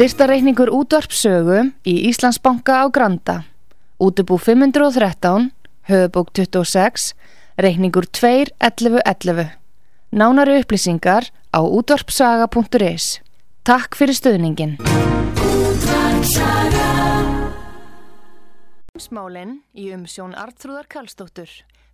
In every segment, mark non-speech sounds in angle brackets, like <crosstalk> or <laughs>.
Styrtareikningur útvarpsögu í Íslandsbanka á Granda. Útubú 513, höfubók 26, reikningur 2.11.11. Nánari upplýsingar á útvarpsaga.is. Takk fyrir stöðningin. Smálinn í umsjón Artrúðar Kallstóttur.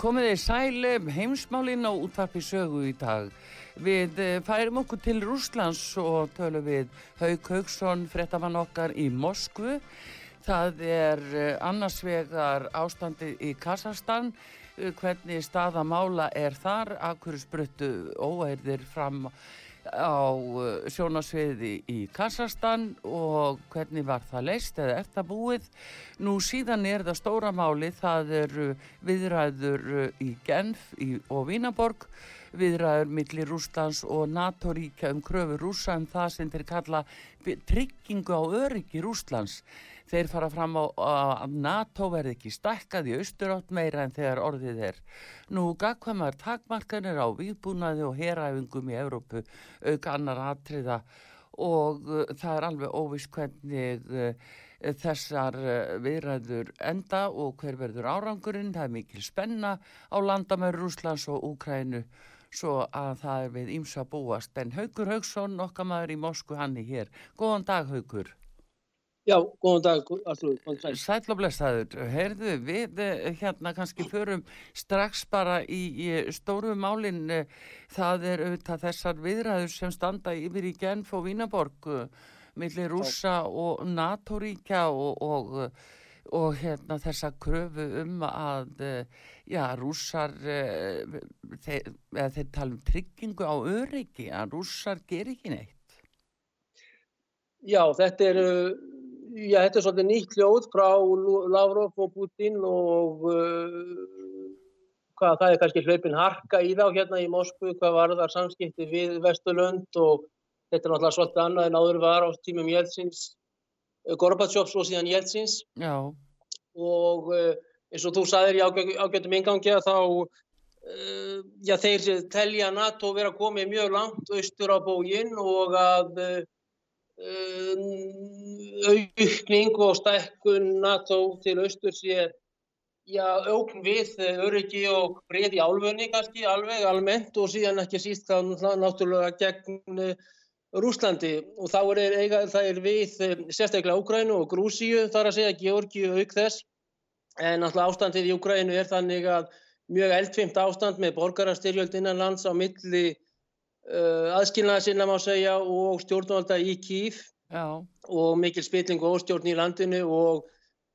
Komið þið sæli heimsmálinn á útvarpi sögu í dag. Við eh, færum okkur til Rúslands og tölum við Haug Haugsson, frettamann okkar í Moskvu. Það er eh, annars vegar ástandi í Kazakstan, eh, hvernig staðamála er þar, akkur spruttu óeirðir fram á á uh, sjónasviði í Kassastan og hvernig var það leist eða það búið. Nú síðan er það stóra máli, það eru viðræður uh, í Genf í, og Vínaborg, viðræður millir Rúslands og NATO-ríkja um kröfu rúsa um það sem þeir kalla tryggingu á öryggi Rúslands. Þeir fara fram á að NATO verði ekki stakkað í austurátt meira en þegar orðið er. Nú gagkvæmar takmarkanir á výbúnaði og heræfingum í Evrópu auk annar atriða og uh, það er alveg óvist hvernig uh, þessar uh, viðræður enda og hver verður árangurinn. Það er mikil spenna á landamæður Rúslands og Úkrænu svo að það er við ímsa búast. En Haugur Haugsson, okkar maður í Moskvu, hann er hér. Góðan dag Haugur. Já, góðan dag, allur. Sæl og blessaður. Heyrðu, við eh, hérna kannski förum strax bara í, í stóru málinn. Það er auðvitað þessar viðræður sem standa yfir í Genf og Vínaborg millir rúsa og NATO-ríkja og, og, og hérna þessa kröfu um að já, rússar þeir, þeir tala um tryggingu á öryggi, að rússar ger ekki neitt. Já, þetta eru já, þetta er svolítið nýtt hljóð frá Lavrov og Putin og uh, hvað, það er kannski hlaupin harka í þá hérna í Moskvu, hvað var það samskipti við Vesturlund og þetta er náttúrulega svolítið annað en áður var á tímum Jeltsins, uh, Gorbatsjófs og síðan Jeltsins já. og uh, eins og þú saðir í ágættum ingangi að þá uh, já, þeir telja NATO vera komið mjög langt austur á bógin og að uh, aukning og stækkun NATO til austur sé já, aukn við öryggi og breið í álfunni kannski alveg almennt og síðan ekki síst þá náttúrulega gegn Rúslandi og þá er, eiga, er við eh, sérstaklega Úgrænu og Grúsíu þar að segja Georgiu auk þess. En alltaf ástandið í Úgrænu er þannig að mjög eldfimt ástand með borgarastyrjöld innan lands á milli uh, aðskilnaða sinna má segja og stjórnvalda í Kíf Já. og mikil spilling og óstjórn í landinu og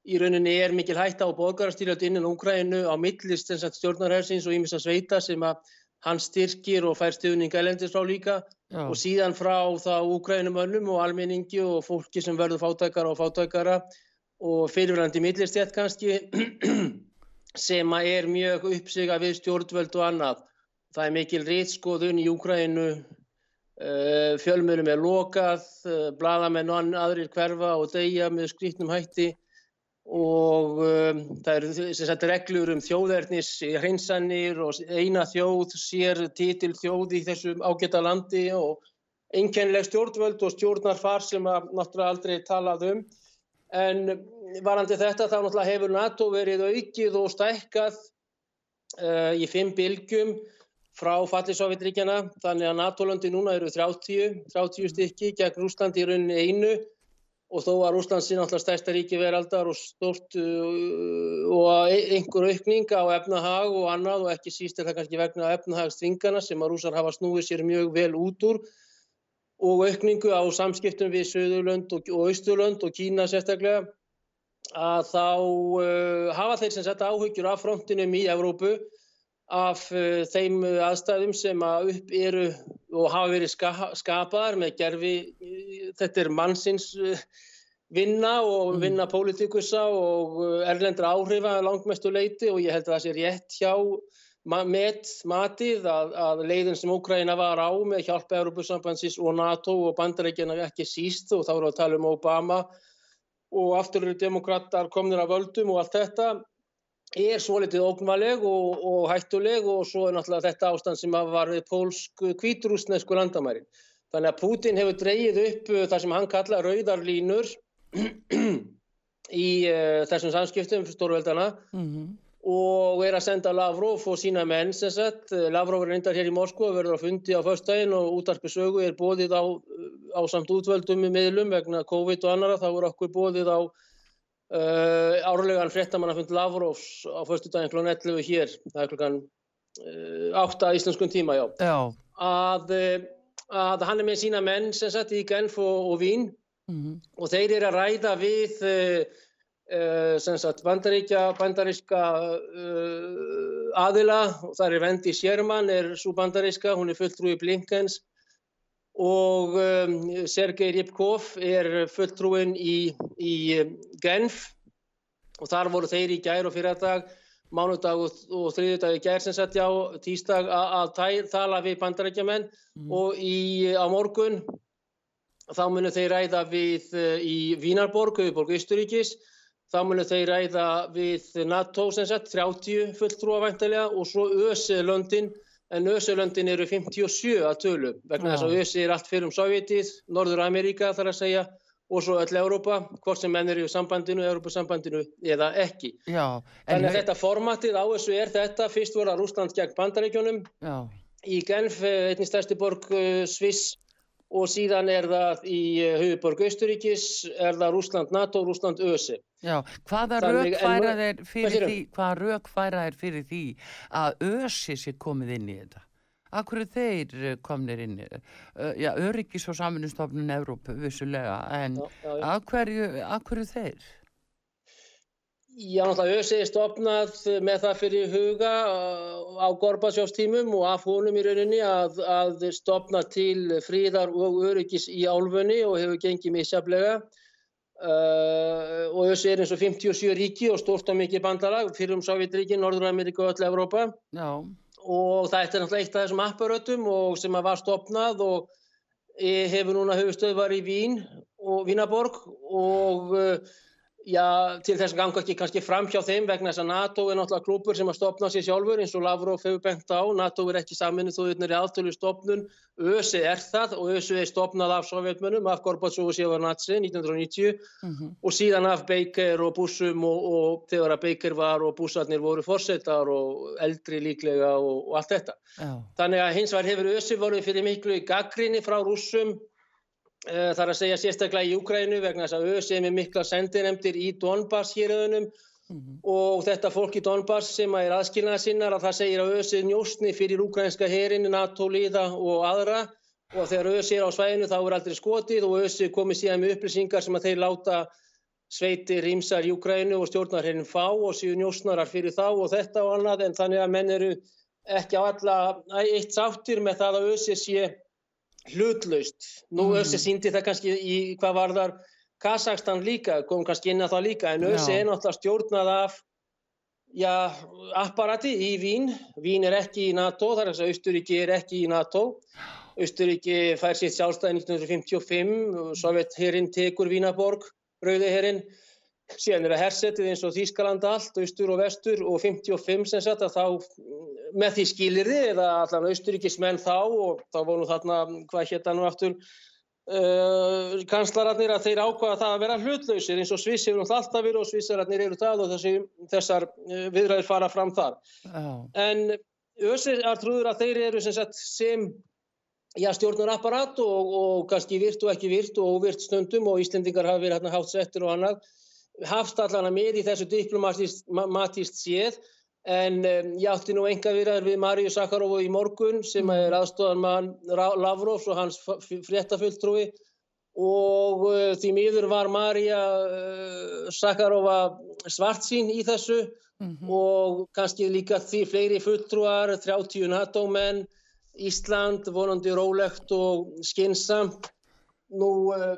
í rauninni er mikil hætta á borgarastyrjöld innan Úgrænu á millist stjórnarhersins og ímissa sveita sem að hann styrkir og fær stuðninga elendis frá líka Já. og síðan frá það úkrænumönnum og almenningi og fólki sem verður fátækara og fátækara og fyrirverandi millistjætt kannski <clears throat> sem er mjög uppsiga við stjórnvöld og annað. Það er mikil reytskoðun í Úkrænu, eh, fjölmjölum er lokað, eh, bladamenn og aðrir hverfa og deyja með skripnum hætti og um, það eru sagt, reglur um þjóðernis hreinsanir og eina þjóð sér títil þjóð í þessum ágæta landi og einkennleg stjórnvöld og stjórnarfar sem að náttúrulega aldrei talað um. En varandi þetta þá náttúrulega hefur NATO verið aukið og stækkað uh, í fimm bylgjum frá Fallisovjetríkjana þannig að NATO-landi núna eru 30, 30 stykki gegn Rúslandi í rauninni einu. Og þó að Rúsland sé náttúrulega stærsta ríki veraldar og stort uh, og einhver aukning á efnahag og annað og ekki síst er það kannski vegna efnahagstvingana sem að rúsar hafa snúið sér mjög vel út úr. Og aukningu á samskiptum við Suðurlönd og, og Östurlönd og Kína sérstaklega að þá uh, hafa þeir sem setta áhugjur af frontinum í Evrópu af uh, þeim aðstæðum sem að upp eru og hafa verið ska, skapaðar með gerfi, þetta er mannsins vinna og mm. vinna pólitikusa og erlendra áhrifa langmestu leiti og ég held að það sé rétt hjá með matið að, að leiðin sem Úkraina var á með hjálpa Európusambansins og NATO og bandarækjana ekki síst og þá erum við að tala um Obama og aftur eru demokrater komnir af völdum og allt þetta er svo litið ógnvaleg og, og hættuleg og svo er náttúrulega þetta ástand sem var við pólsk kvíturúsnesku landamærin. Þannig að Putin hefur dreyið upp uh, það sem hann kalla rauðarlínur í uh, þessum samskiptum stórveldana mm -hmm. og er að senda Lavrov og sína menn sem sagt. Lavrov er reyndar hér í Moskva og verður að fundi á föstdægin og útarpisögu er bóðið á, á samt útvöldum í miðlum vegna COVID og annara. Það voru okkur bóðið á Uh, árlegan fréttamannafund Lavrovs á förstu daginn kl. 11 hér það er klukkan uh, 8 íslenskun tíma já, já. Að, uh, að hann er með sína menn sem sett í Genf og, og Vín mm -hmm. og þeir eru að ræða við uh, sem sagt bandaríkja bandaríska aðila og það er Vendi Sjerman er svo bandaríska, hún er fulltrúi Blinkens og um, Sergei Ripkov er fulltrúin í, í um, Genf og þar voru þeir í gær og fyrirdag, mánudag og, og þriðudag í gær sem sett já tístag að tala við bandarækjaman mm. og í, á morgun þá munum þeir ræða við uh, í Vínarborg, Höfuborg Ísturíkis, þá munum þeir ræða við NATO sem sett 30 fulltrúa væntalega og svo Öse London en Össulöndin eru 57 að tölu vegna þess að Össi er allt fyrir um Sovjetið, Norður Amerika þarf að segja og svo öll Európa, hvort sem menn eru í sambandinu, Európa-sambandinu eða ekki. Já, Þannig að þetta formatið á þessu er þetta, fyrst voru að Rúsland gegn bandaríkjónum, í Genf, eh, einnig stærsti borg eh, Sviss og síðan er það í eh, Austuríkis, er það Rúsland NATO, Rúsland ÖSE. Já, hvaða raukfærað er fyrir því, er fyrir því að ÖSE sé komið inn í þetta? Akkur er þeir eh, komnir inn í þetta? Uh, já, Öryggis og saminustofnun Evrópu, vissulega, en akkur er þeir? Já, náttúrulega ÖSI er stopnað með það fyrir huga uh, á Gorbatsjófstímum og af honum í rauninni að, að stopna til fríðar og öryggis í álfunni og hefur gengið misjaflega. Uh, og ÖSI er eins og 57 ríki og stórt á mikið bandalag fyrir um Sovjetríki, Norður-Ameríka og öll Evrópa. Já. Og það er náttúrulega eitt af þessum apparötum og sem var stopnað og hefur núna höfustöðvar í Vín og Vínaborg og uh, Já, til þess að ganga ekki kannski fram hjá þeim vegna þess að NATO er náttúrulega klúpur sem að stopna sér sjálfur eins og Lavrov hefur bengt á. NATO er ekki saminnið þó þurfnir í aðtölu stopnun. ÖSI er það og ÖSI er stopnað af sovjetmönnum, af Gorbatsov og Sjevarnatsi 1990 mm -hmm. og síðan af Baker og Bussum og, og þegar að Baker var og Bussarnir voru fórsetar og eldri líklega og, og allt þetta. Oh. Þannig að hins vegar hefur ÖSI voruð fyrir miklu gaggrinni frá rússum uh, þar að segja sérstaklega í Ukrænu vegna þess að ÖSI er með mikla sendinemdir í Donbass héröðunum mm -hmm. og þetta fólk í Donbass sem er aðskilnaða sinnar að það segir að ÖSI njóstni fyrir ukrænska herin, NATO líða og aðra og þegar ÖSI er á svæðinu þá er aldrei skotið og ÖSI komið síðan með upplýsingar sem að þeir láta sveitir ímsar í Ukrænu og stjórnar henni fá og síðan njóstnarar fyrir þá og þetta og annað en þannig að menn eru ekki á alla eitt sáttir með það að ÖSI sé hlutlaust. Nú mm. ÖSI síndi það kannski í hvað var þar Kazakstan líka, kom kannski inn að það líka en ÖSI er náttúrulega stjórnað af já, apparati í Vín. Vín er ekki í NATO, þar er þess að Austuríki er ekki í NATO. Austuríki fær sitt sjálfstæði 1955, Sovjetherrin tekur Vínaborg, Rauðiherrin síðan er það hersetið eins og Þýskaland allt, austur og vestur og 55 sem sagt að þá með því skilir þið eða allan austuríkismenn þá og þá voru þarna, hvað hétta nú aftur, uh, kanslararnir að þeir ákvaða það að vera hlutlausir eins og Sviss hefur alltaf verið og Svissararnir eru það og þessi, þessar uh, viðræðir fara fram þar. Oh. En össir trúður að þeir eru sem sagt sem Já, stjórnarapparat og, og kannski virt og ekki virt og óvirt stundum og Íslendingar hafa verið hérna hátt settur og annað hafstallana með í þessu diplomatist séð en um, ég átti nú enga viðræður við Maríu Sakarovu í morgun sem er mm. aðstofan mann Lavrovs og hans fréttafulltrúi og uh, því miður var Maríu uh, Sakarova svart sín í þessu mm -hmm. og kannski líka því fleiri fulltrúar, 30 NATO-menn, Ísland vonandi rólegt og skinsamt. Nú uh,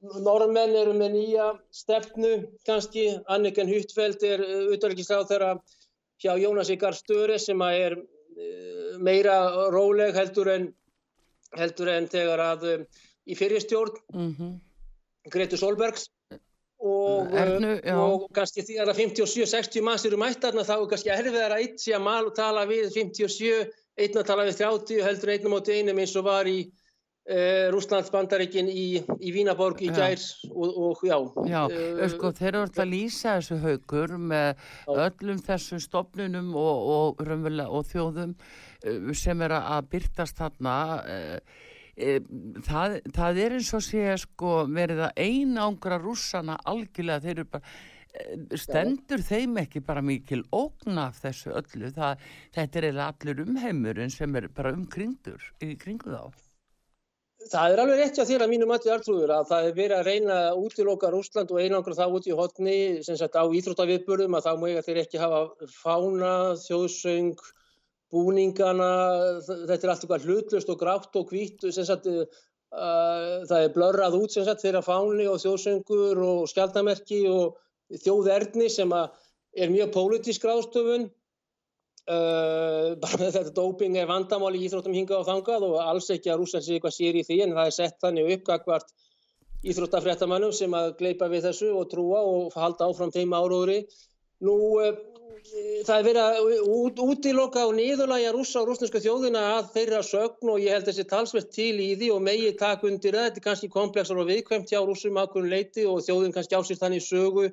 Norrmenn eru með nýja stefnu kannski, Anniken Huttfeldt er auðvitaðriksráð uh, þeirra hjá Jónas Ikar Störe sem er uh, meira róleg heldur en, heldur en þegar að um, í fyrirstjórn mm -hmm. Gretur Solbergs og, Ernu, og kannski því að 57-60 manns eru mættarna þá er kannski erfiðar að eitt sé að mal og tala við 57, einn að tala við 30 heldur einnum átti einum eins og var í Uh, Rúslands bandaríkin í, í Vínaborg í gær og, og já Já, uh, sko þeir eru alltaf að lýsa þessu haugur með já. öllum þessum stopnunum og, og, og þjóðum uh, sem er að byrtast þarna það, það er eins og sé sko verið að einangra rússana algjörlega þeir eru bara stendur þeim ekki bara mikil ógnaf þessu öllu það, þetta er allir umheimurinn sem er bara umkringdur í kringu þá Það er alveg rétt hjá þér að mínu mati artrúður að það er verið að reyna að útiloka Rúsland og einangra það út í hotni sem sagt á íþróttaviðbörðum að þá mjög að þeir ekki hafa fána, þjóðsöng, búningana, þetta er allt eitthvað hlutlust og grátt og hvít sem sagt uh, það er blörrað út sem sagt þeirra fáni og þjóðsöngur og skjaldamerki og þjóðerni sem er mjög pólitísk ráðstöfun. Uh, bara <laughs> með þetta doping er vandamál í Íþróttum hingað og þangað og alls ekki að rúsa sig eitthvað sér í því en það er sett þannig uppgagvart Íþróttafréttamannum sem að gleipa við þessu og trúa og halda áfram þeim áróðri. Nú uh, það er verið að út, útiloka og niðurlægja rúsa og rúsneska þjóðina að þeirra sögn og ég held þessi talsvert til í því og megi takk undir það. Þetta er kannski komplexar og viðkvæmt hjá rúsum aðkunn leiti og þjóðin kannski ásýrt þannig sögu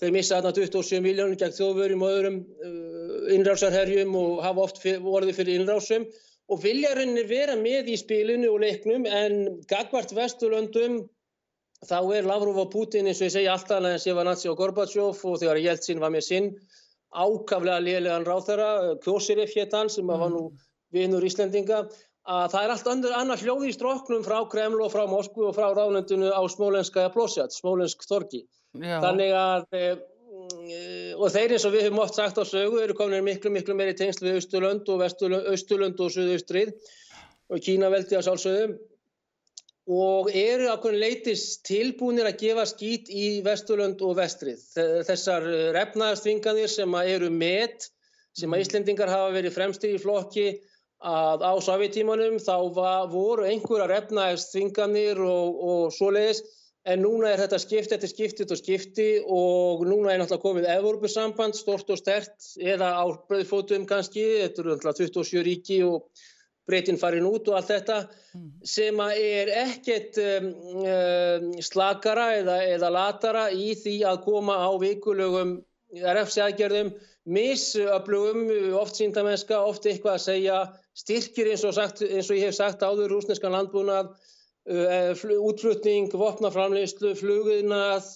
Þeir missa þarna 27 miljónir gegn þjóðvörum og öðrum uh, innrásarherjum og hafa oft vorðið fyrir innrásum og vilja reynir vera með í spilinu og leiknum en gagvart Vesturlöndum þá er Lavrov og Putin eins og ég segja alltaf en það sé var Natsi og Gorbachev og þegar Jeltsin var með sinn ákaflega liðlegan ráþara, Kjósirif héttan sem mm. var nú vinnur Íslendinga að það er allt andur annað hljóð í stróknum frá Kreml og frá Moskvu og frá ráðnendinu á smólenska Plosjat, smólensk Þorgi. Já. Þannig að, e, og þeir eins og við höfum oft sagt á sögu, eru komin miklu, miklu meiri tengsl við Östurlönd og Östurlönd og Suðaustrið og Kínaveldi á sálsögum og eru ákveðin leitist tilbúinir að gefa skýt í Vesturlönd og Vestrið. Þessar refnaðarstvinganir sem eru met, sem að Íslendingar hafa verið fremstir í flokki, að á Sovjetímanum þá var, voru einhverja refnaðarstvinganir og, og svoleiðis en núna er þetta skipt eftir skiptit og skipti og núna er náttúrulega komið Evrópusamband, stort og stert eða á bröðfótum kannski, þetta eru náttúrulega 27 ríki og breytin farin út og allt þetta mm. sem er ekkert um, um, slakara eða, eða latara í því að koma á vikulögum refsækjörðum, misöflugum, oft síndamenska, oft eitthvað að segja, styrkir eins og, sagt, eins og ég hef sagt áður rúsneskan landbúnað útflutning, vopnaframleyslu, flugiðnað,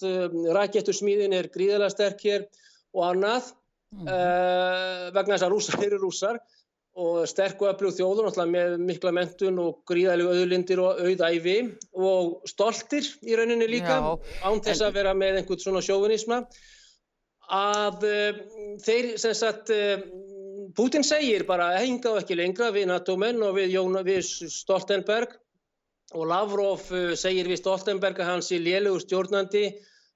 rakettusmíðin er gríðilega sterk hér og annað. Mm. vegna þess að rússar eru rússar og sterk og öflug þjóður með mikla mentun og gríðalega auðlindir og auðæfi og stoltir í rauninni líka Já, án þess en... að vera með einhvern svona sjóvinisma. Að uh, þeir sem sagt uh, Putin segir bara hengað ekki lengra við NATO-menn og við, við Stoltenberg og Lavrov uh, segir við Stoltenberg að hans er lélugur stjórnandi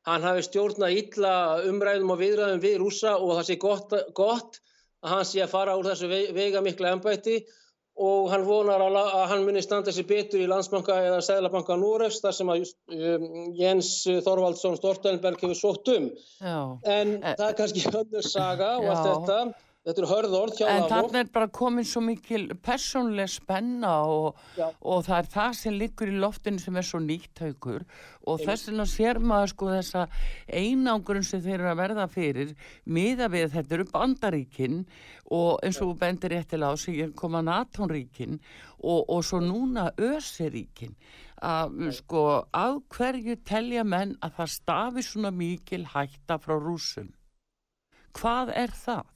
hann hafi stjórnað illa umræðum og viðræðum við rúsa og það sé gott, gott að hann sé að fara úr þessu veiga mikla ennbætti og hann vonar að hann muni standa sér betur í landsbanka eða seglabanka Núrefs þar sem að um, Jens Þorvaldsson Stortenberg hefur sótt um. Já. En e það er kannski hönnur saga og allt þetta. Þetta eru hörðord hjá það. En þannig er bara komin svo mikil personleg spenna og, og það er það sem liggur í loftinu sem er svo nýtt haugur og þess vegna sér maður sko þessa einangurinn sem þeir eru að verða fyrir miða við þetta eru bandaríkinn og eins og bendir réttilega á sig koma natónríkinn og, og svo núna ösiríkinn að sko af hverju telja menn að það stafi svona mikil hætta frá rúsum? Hvað er það?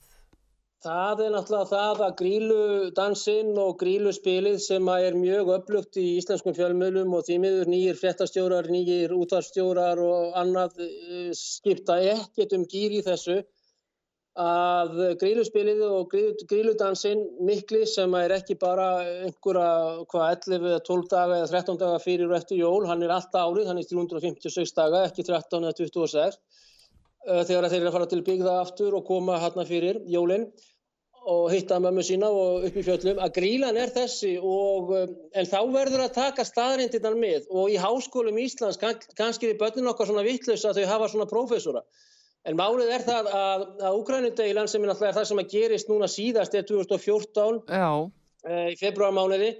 Það er náttúrulega það að gríludansinn og gríluspilið sem er mjög upplugt í íslenskum fjölmjölum og því miður nýjir fréttastjórar, nýjir útvarstjórar og annað eh, skipta ekkert um gýr í þessu. Að gríluspilið og gríludansinn mikli sem er ekki bara einhverja hvað 11 eða 12 daga eða 13 daga fyrir og eftir jól, hann er alltaf árið, hann er 356 daga, ekki 13 eða 26 eh, þegar þeir eru að fara til byggða aftur og koma hérna fyrir jólinn og hitta mömmu sína og upp í fjöllum að grílan er þessi og um, en þá verður að taka staðrindirnar með. Og í háskólum Íslands kann, kannski við börnin okkar svona vittlaus að þau hafa svona prófessora. En málið er það að, að Ukrænudeilan sem er náttúrulega það sem að gerist núna síðast er 2014 e, í februarmániði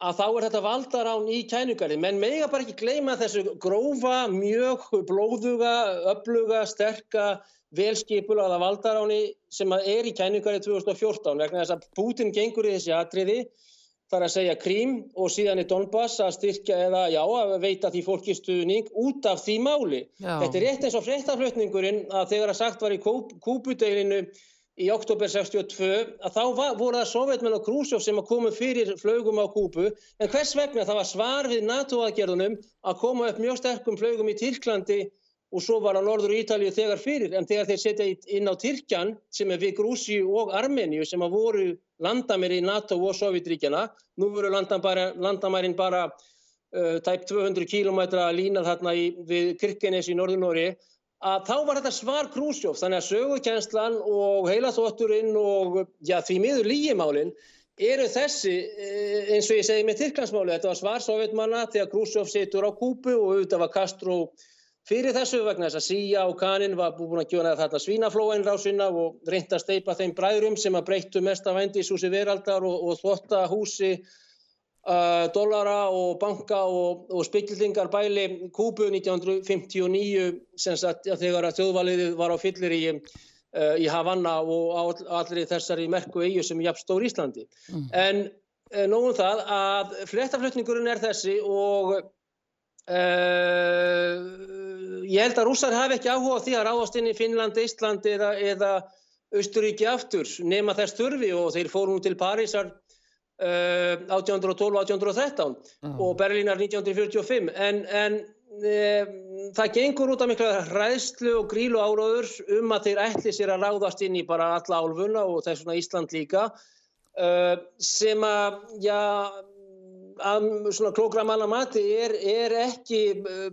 að þá er þetta valdarán í kænugarði menn mega bara ekki gleyma þessu grófa, mjög blóðuga, öfluga, sterka velskipulaða valdaráni sem er í kæningar í 2014 vegna þess að Putin gengur í þessi atriði þar að segja Krím og síðan í Donbass að styrkja eða já að veita því fólki stuðning út af því máli. Já. Þetta er rétt eins og fréttaflutningurinn að þegar að sagt var í Kúbudeilinu í oktober 62 að þá var, voru það sovjetmenn og Krúsjóf sem að koma fyrir flögum á Kúbu. En hvers vegna? Það var svar við NATO-aðgerðunum að koma upp mjög sterkum flögum í Tyrklandi og svo var á norður Ítalíu þegar fyrir. En þegar þeir setja inn á Tyrkjan sem er við Grúsi og Armeníu sem að voru landamæri í NATO og Sovjetríkjana nú voru landamærin bara uh, tæp 200 km línað þarna í, við Kirkenes í norður-Nóri að þá var þetta svar Krúsjóf þannig að sögukjænslan og heilaþótturinn og já því miður lígimálinn eru þessi eh, eins og ég segi með Tyrklandsmáli þetta var svar Sovjetmanna þegar Krúsjóf setur á Kúpu og auðvitað var Castro Fyrir þessu vegna þess að Sía og Kanin var búin að gjóna þarna svínaflóin rásina og reynda að steipa þeim bræðrum sem að breyttu mest af vendishúsi veraldar og, og þvotta húsi uh, dollara og banka og, og spikildingar bæli Kúbu 1959 sem sagt þegar að þjóðvaliðið var á fyllir í, uh, í Havanna og all, allir þessari merku eigu sem jafn stór Íslandi. Mm. En uh, nógum það að fléttaflutningurinn er þessi og Uh, ég held að rússar hafi ekki áhuga því að ráðast inn í Finnland, Ísland eða, eða Östuríki aftur nema þess þurfi og þeir fórum til Parísar 1812-1813 uh. og Berlínar 1945 en, en uh, það gengur út af mikla ræðslu og grílu áraður um að þeir ætli sér að ráðast inn í bara alla álfuna og þess vegna Ísland líka uh, sem að, já að svona klókra manna mati er, er ekki uh,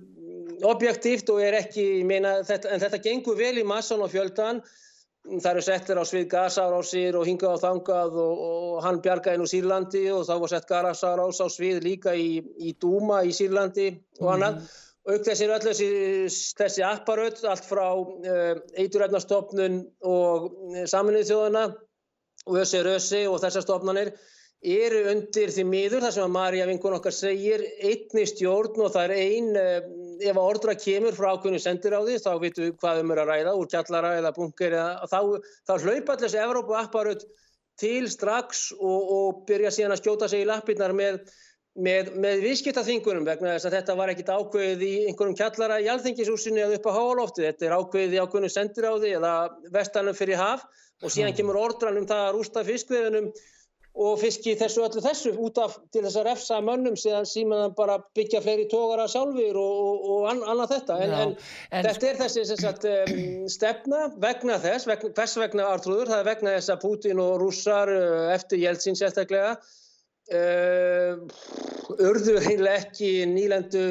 objektíft og er ekki, meina, þetta, en þetta gengur vel í massan og fjöldan. Það eru settir á svið gasárásir og hingað og þangað og, og hann bjargaði nú Sýrlandi og þá var sett gasárás á svið líka í, í Dúma í Sýrlandi og annað. Mm. Auk þessir öll þessi, þessi apparöð, allt frá uh, eiturræfnastofnun og uh, saminuð þjóðana og össi rössi og þessar stofnanir eru undir því miður þar sem að Marja vinkun okkar segir einni stjórn og það er ein eh, ef að ordra kemur frá ákveðinu sendiráði þá vitum við hvað um er að ræða úr kjallara eða bunker eða þá, þá hlaupa allir þessi Evrópu apparut til strax og, og byrja síðan að skjóta sig í lappirnar með með, með viðskiptaþingunum vegna þess að þetta var ekkit ákveðið í einhverjum kjallara í alþengishúsinu eða upp á hálóftu. Þetta er ákveðið í ákveðinu sendiráði eða vestanum fyrir haf og síðan kemur ordran um það að rústa fiskveðunum og fiski þessu öllu þessu út af til þess að refsa mönnum síðan síðan bara byggja fleiri tókara sjálfur og, og, og an, annað þetta. En, en, en þetta er þessi sagt, um, stefna vegna þess, vegna, hvers vegna Artrúður, það er vegna þess að Putin og rússar eftir Jeltsin sérstaklega Uh, urðu heimlega ekki nýlendu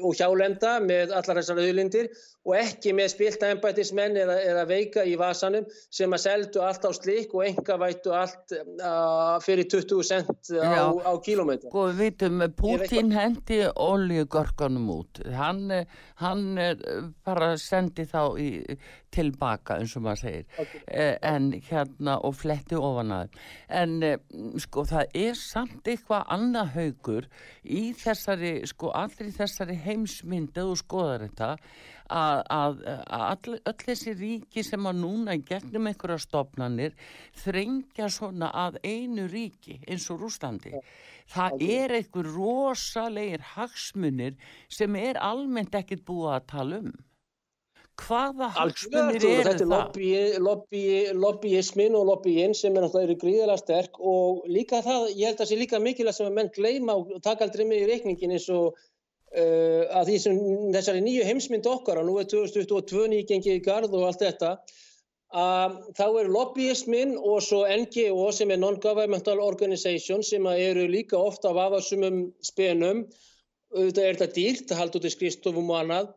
og hjálenda með allar þessar auðlindir og ekki með spilta ennbætismenn eða, eða veika í vasanum sem að seldu allt á slik og enga vætu allt uh, fyrir 20 cent á, á kílómetra. Sko við vitum, Putin hendi oljugörganum út. Hann, hann bara sendi þá í, tilbaka eins og maður segir okay. Eh, en hérna og fletti ofan að en eh, sko það er samt eitthvað annað haugur í þessari sko allir þessari heimsmyndi og skoðar þetta að, að, að öll þessi ríki sem að núna gegnum einhverja stopnannir þrengja svona að einu ríki eins og Rúslandi. Það er einhver rosalegir hagsmunir sem er almennt ekkit búið að tala um. Hvaða hagsmunir eru það? Þetta er lobby, lobby, lobbyismin og lobbyinn sem er náttúrulega gríðilega sterk og líka það, ég held að það sé líka mikilvægt sem að menn gleima og taka aldrei með í reikningin eins og að því sem þessari nýju heimsmynd okkar og nú er 2022 nýgengið í gard og allt þetta að þá er lobbyismin og svo NGO sem er Non-Governmental Organization sem eru líka ofta af afasumum spenum. Auðvitað er þetta dýrt, það haldur til skristofum og annað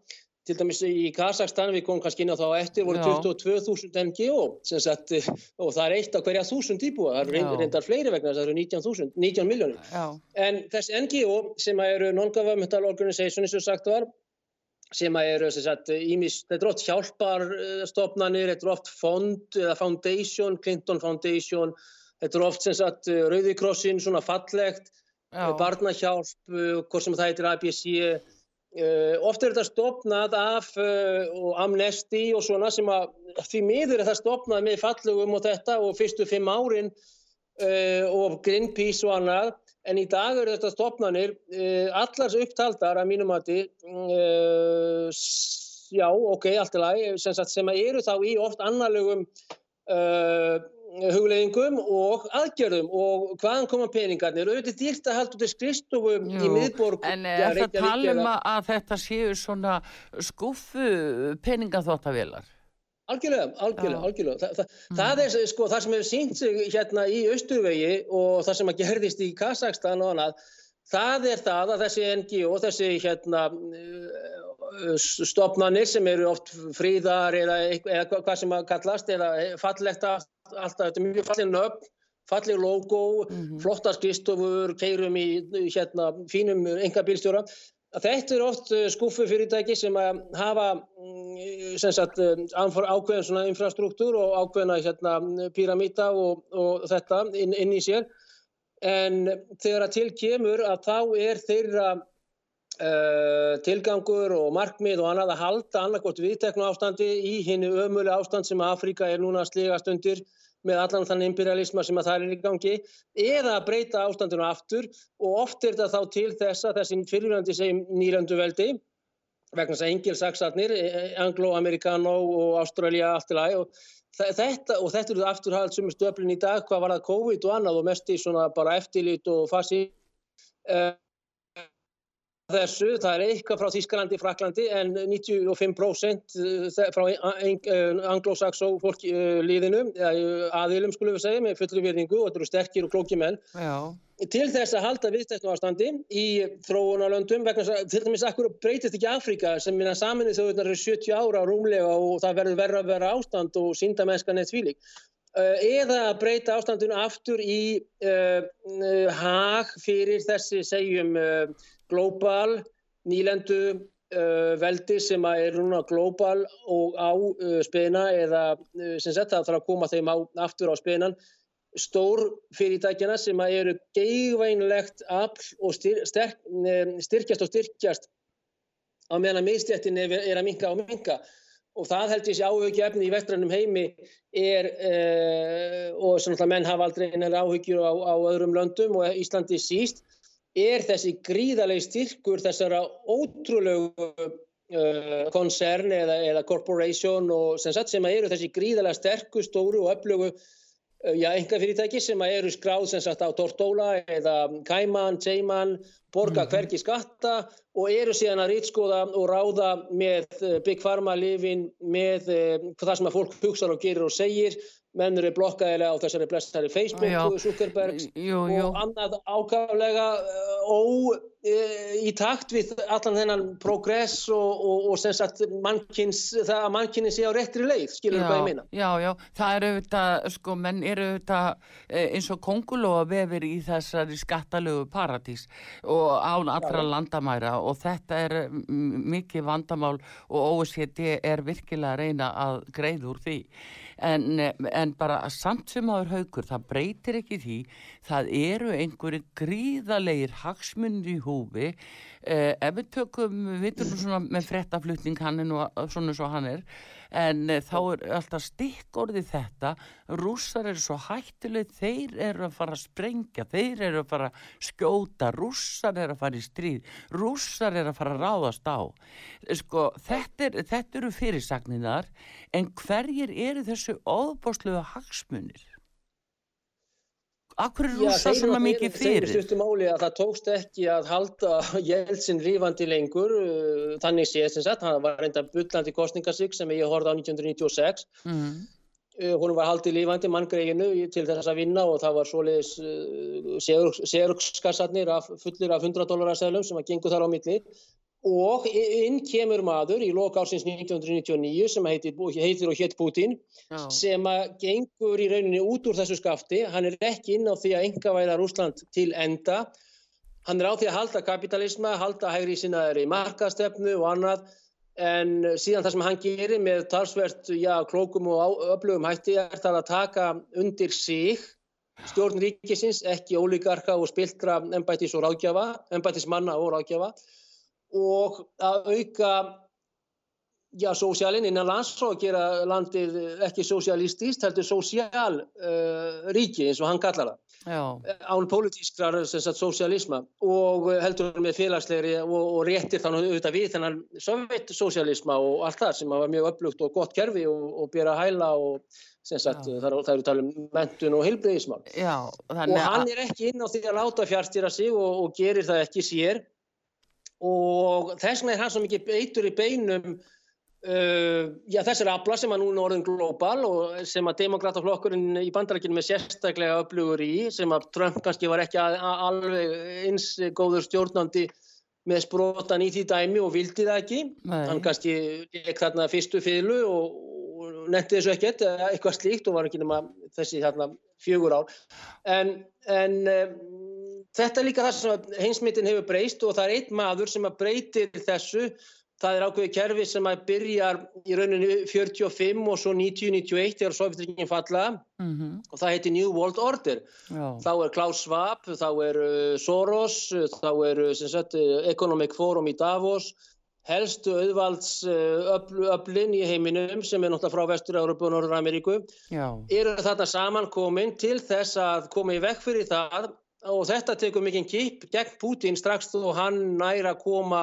til dæmis í Kazakstan, við komum kannski inn á þá eftir, voru 22.000 NGO sagt, og það er eitt af hverja þúsund íbúa, það er reyndar fleiri vegna það eru 19, 19 miljónir en þessi NGO sem eru Non-Governmental Organization eins og sagt var sem eru ímis, þetta er oft hjálparstofnanir, þetta er oft fond eða foundation, Clinton Foundation þetta er oft sem sagt Rauðikrossin, svona fallegt Já. barnahjálp, hvort sem það heitir ABC Uh, oft er þetta stopnað af uh, og amnesti og svona sem að því miður er það stopnað með fallugum og þetta og fyrstu fimm árin uh, og Greenpeace og annað. En í dag eru þetta stopnanir allars upptaldar að mínum að já ok, allt er læg sem, sem eru þá í oft annarlegum hugleðingum og aðgjörðum og hvaðan koma peningarnir auðvitað dýrt að halda út í skristofum í miðborg En er það talum að þetta séu svona skuffu peningaþóttavélar? Algjörlega, algjörlega, algjörlega. Þa, það, mm. það er sko það sem hefur sínt sig hérna í Östurvegi og það sem að gerðist í Kazakstan og annað það er það að þessi NGO, þessi hérna stopnarnir sem eru oft fríðar eða, eða hvað sem að kallast eða fallegt að alltaf, þetta er mjög fallin nöfn, falleg logo, mm -hmm. flottar skristofur, keirum í hérna, fínum enga bílstjóra. Þetta er oft eh, skuffu fyrirtæki sem hafa mm, sem sagt, eh, ákveðin svona infrastruktúr og ákveðina hérna, píramíta og, og þetta inn, inn í sér. En þegar að til kemur að þá er þeirra uh, tilgangur og markmið og annað að halda annarkort viðteknu ástandi í hennu ömulega ástand sem Afrika er núna slegast undir með allan þann imperialisma sem að það er í gangi eða að breyta ástandinu aftur og oft er þetta þá til þess að þessi fyrirvændi segjum nýlandu veldi vegna þess að engilsaksarnir, e, e, anglo-amerikano og í lagi og þetta, og þetta eru afturhald sem er stöflin í dag, hvað var það COVID og annað og mest í svona bara eftirlit og fasi þessu, það er eitthvað frá Þísklandi, Fraklandi en 95% eh, frá eh, anglosaxó fólkliðinu, aðilum skulum við segja með fullri virðingu og þetta eru sterkir og klóki menn Já. til þess að halda viðstættu ástandi í þróunarlöndum vegna þess að til dæmis akkur breytist ekki Afrika sem minna saminni þau eru 70 ára rúmlega og það verður verða að vera ástand og sínda mennskan eitt svílik eða að breyta ástandinu aftur í uh, hag fyrir þessi segjum uh, global nýlendu uh, veldi sem er núna global og á uh, spena eða uh, sem sett það þarf að koma þeim á, aftur á spenan. Stór fyrirtækjana sem eru geigvænlegt afl og styr, sterk, styrkjast og styrkjast á meðan að miðstjættin er, er að minka og minka og það held ég sé áhugju efni í vestrannum heimi er uh, og svona menn hafa aldrei áhugjur á, á öðrum löndum og Íslandi síst er þessi gríðarlega styrkur þessara ótrúlegu uh, koncern eða, eða corporation og sem, sagt, sem eru þessi gríðarlega sterku, stóru og öflugu uh, já, enga fyrirtæki sem eru skráð sem sagt á Tortóla eða Kaiman, Cayman, borga Mhm. hverki skatta og eru síðan að rýtskoða og ráða með uh, Big Pharma lifin, með uh, það sem að fólk hugsa og gerir og segir menn eru blokkaðilega á þessari blessari Facebook, Já. Zuckerbergs Jú, jú. og annað ákaflega ó uh, í takt við allan þennan progress og, og, og sem sagt mannkins, það að mannkynni sé á réttri leið, skilur hvað ég meina. Já, já, það eru auðvitað, sko, menn eru auðvitað eins og kongulóa vefir í þessari skattalögu paradís og án allra landamæra og þetta er mikið vandamál og OECD er virkilega að reyna að greiða úr því. En, en bara samt sem áður haukur, það breytir ekki því, það eru einhverju gríðalegir hagsmunni í húfi. Eh, ef við tökum, við nú svona með frettaflutning hann er nú svona svo hann er en eh, þá er alltaf stikkorði þetta. Rússar eru svo hættuleg þeir eru að fara að sprengja þeir eru að fara að skjóta rússar eru að fara í stríð rússar eru að fara að ráðast á. Sko, þetta, er, þetta eru fyrirsagninar en hverjir eru þessu óbáslega hagsmunir Akkur er rússar svona mikið Þeir fyrir? stuttu máli að það tókst ekki að halda <laughs> Jeltsin rífandi lengur, uh, þannig séð sem sagt, hann var reynda bullandi kostningasík sem ég horfði á 1996 Mm. Uh, hún var haldið lífandi manngreinu til þess að vinna og það var svoleiðis uh, sérugskassarnir fullir af 100 dólarar seglum sem að gengur þar á milli og inn kemur maður í lok ársins 1999 sem heitir, heitir og hétt Putin Já. sem gengur í rauninni út úr þessu skafti, hann er ekki inn á því að engavæða Rúsland til enda. Hann er á því að halda kapitalisma, halda hægri sinnaðari markastefnu og annað. En síðan það sem hann gerir með talsvert, já, klókum og öflugum hætti er það að taka undir sig stjórn ríkisins, ekki ólíkarka og spiltra embætis og ráðgjafa, embætismanna og ráðgjafa og að auka já, sósjálinn innan lands og gera landið ekki sósjálistist, heldur sósjál uh, ríki eins og hann kallar það. Já. Án pólitískrar sósjalisma og heldur með félagslegri og, og réttir þannig auðvitað við þennan sovjetsósjalisma og allt það sem var mjög upplugt og gott kerfi og, og bera hæla og sagt það, eru talað um mentun og heilbreyðismál. Og þannig hann er ekki inn á því að láta fjárstýra sig og, og gerir það ekki sér og þess vegna er hann svo mikið beitur í beinum uh, já, þessar afla sem að núna orðin global og sem að demokrataflokkurinn í bandarækjunum er sérstaklega öflugur í sem að Trump kannski var ekki að, að alveg eins góður stjórnandi með sprotan í því dæmi og vildi það ekki Nei. hann kannski leik þarna fyrstu fyrlu og, og nefndi þessu ekkert eitthvað slíkt og var ekki nema þessi þarna fjögur ár en, en þetta er líka það sem heimsmyndin hefur breyst og það er einn maður sem að breytir þessu. Það er ákveðið kerfi sem að byrjar í rauninu 45 og svo 90-91 þegar Sovjetringin falla. Mm og það heiti New World Order. Já, þá er Klaus Schwab, þá er uh, Soros, þá er uh, sagt, uh, Economic Forum í Davos, helstu auðvalds uh, öflin í heiminum sem er náttúrulega frá Vestur-Európu og Norður-Ameríku, eru þarna samankomin til þess að koma í vekk fyrir það og þetta tekur mikinn kip gegn Putin strax þó hann næra að koma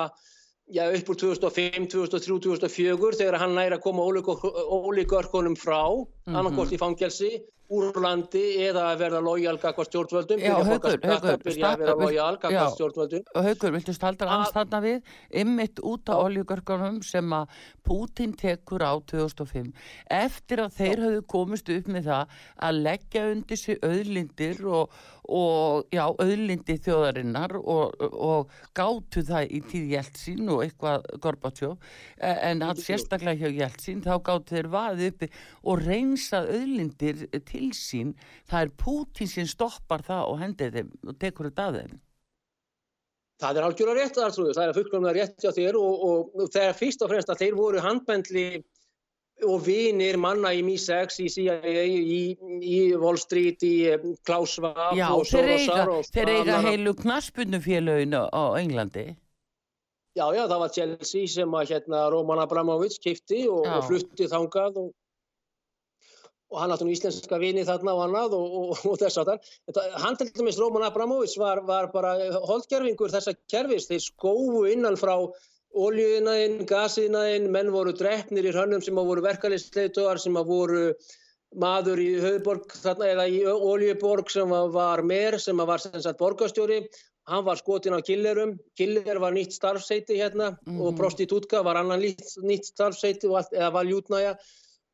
já, upp úr 2005, 2003, 2004 þegar hann næra að koma ólíkörkunum frá, Mhm. annarkort í fangelsi, úr landi eða að verða lojal gagvað stjórnvöldum, Já. Og Haukur, viltu staldra þarna við? Ymmit út á oljugörkunum sem að Putin tekur á 2005 eftir að þeir höfðu komist upp með það að leggja undir sig auðlindir og, og já, auðlindi þjóðarinnar og, og gátu það í tíð Jeltsin og eitthvað Gorbatsjó en að sérstaklega hjá Jeltsin þá gátu þeir vaðið uppi og reynsa auðlindir til sín það er Putin sem stoppar það og hendir þeim og tekur þetta að þeim. Það er algjörlega rétt þar, það er fullkomlega rétt hjá þér og, og, og þegar fyrst og fremst að þeir voru handbendli og vinir manna í MI6, í í, í Wall Street, í eh, Klaus Schwab Já, og þeir eiga, og þeir eiga heilu knaspunufélögin á, Englandi. Já, já, það var Chelsea sem að hérna Roman Abramovich kifti og, og flutti þangað og, og hann átti nú íslenska vini þarna og annað og, og, og þess að það. Hann til dæmis Róman Abramovic var, var bara holdgerfingur þessa kerfis, þeir skófu innan frá óljuðinaðinn, gasiðinaðinn, menn voru drefnir í hrönnum sem voru verkefliðsleituar sem voru maður í höfuborg þarna eða í óljuborg sem var mer sem var sem sagt borgastjóri hann var skotin á killerum, killer var nýtt starfseiti hérna mm og prostitútka var annan nýtt starfseiti allt, eða var ljútnæja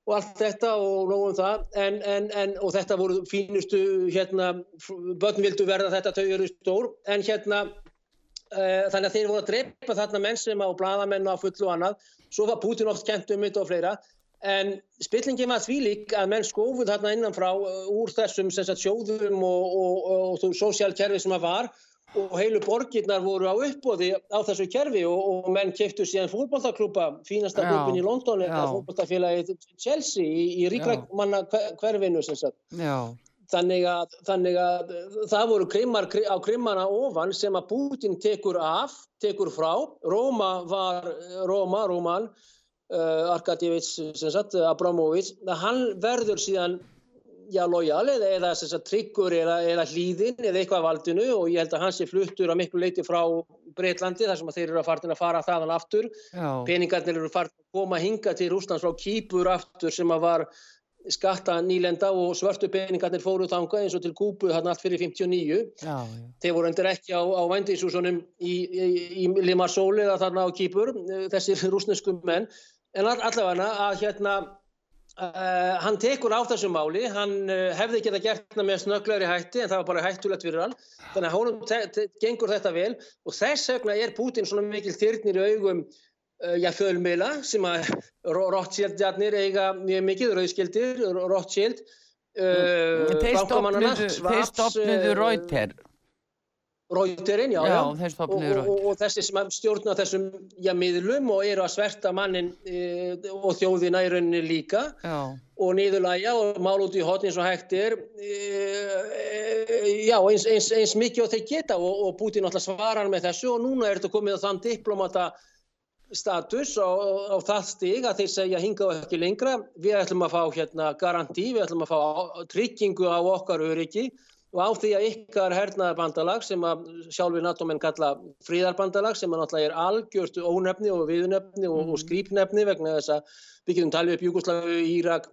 og allt þetta og nógum það. En, en, en, og þetta voru fínustu hérna, börn vildu verða þetta þau eru stór. En hérna uh, þannig að þeir voru að drepa þarna menn sem á bladamenn og fullu og annað. Svo var Putin oft kent um þetta og fleira. En spillingin var því lík að menn skofuð þarna innanfrá uh, úr þessum sagt, sjóðum og, og, og, og sósjálkerfi sem það var og heilu borgirnar voru á uppbóði á þessu kerfi og, og menn keftu síðan fólkbóltaklúpa, fínasta klúpin í London eða fólkbóltafélagi Chelsea í, í ríklækmanna hverfinu þannig að, þannig að það voru krimmar á krimmana ofan sem að Putin tekur af, tekur frá. Róma var, Róma, Róman uh, Arkadjevits Abramovic, hann verður síðan já, lojal eða, eða tryggur eða, eða hlýðin eða eitthvað valdinu og ég held að hans er fluttur á miklu leiti frá Breitlandi þar sem þeir eru að fara að fara þaðan aftur. Já. peningarnir eru að koma að hinga til Rúslands frá Kýpur aftur sem að var skatta nýlenda og svörtu peningarnir fóru þanga eins og til Kúbu þarna allt fyrir 59 já, þeir voru endur ekki á, á vændisúsunum í, í, í Limassol eða þarna á Kýpur þessir rúsneskum menn. En allavega að hérna Uh, hann tekur á þessu máli, hann uh, hefði ekki það gert með snögglegri hætti en það var bara hættulegt fyrir hann, þannig að honum gengur þetta vel. Og þess vegna er Putin svona mikil þyrnir í augum uh, já, fjölmila sem að Rothschild-jarnir eiga mjög mikið, Rauðskildir, Rothschild Þeir stopniðu Reuter Rauterinn, já, já, já. Og, og, og þessi sem stjórna þessum já, miðlum og eru að sverta mannin e, og þjóðina í rauninni líka já. og niðurlæja og mál út í hotni eins og hægtir e, e, já, eins, eins, eins mikið og þeir geta og, og Putin alltaf svarar með þessu og núna er þetta komið á þann diplomata status á, á það stig að þeir segja hinga og ekki lengra, við ætlum að fá hérna garanti, við ætlum að fá tryggingu á okkar öryggi og á því að ykkar hernaðarbandalag sem að sjálfur NATO-menn kalla fríðarbandalag sem að náttúrulega er algjört ónefni og viðnefni og, mm. og skrýpnefni vegna þess að við getum talið upp Júkoslavi, Írak,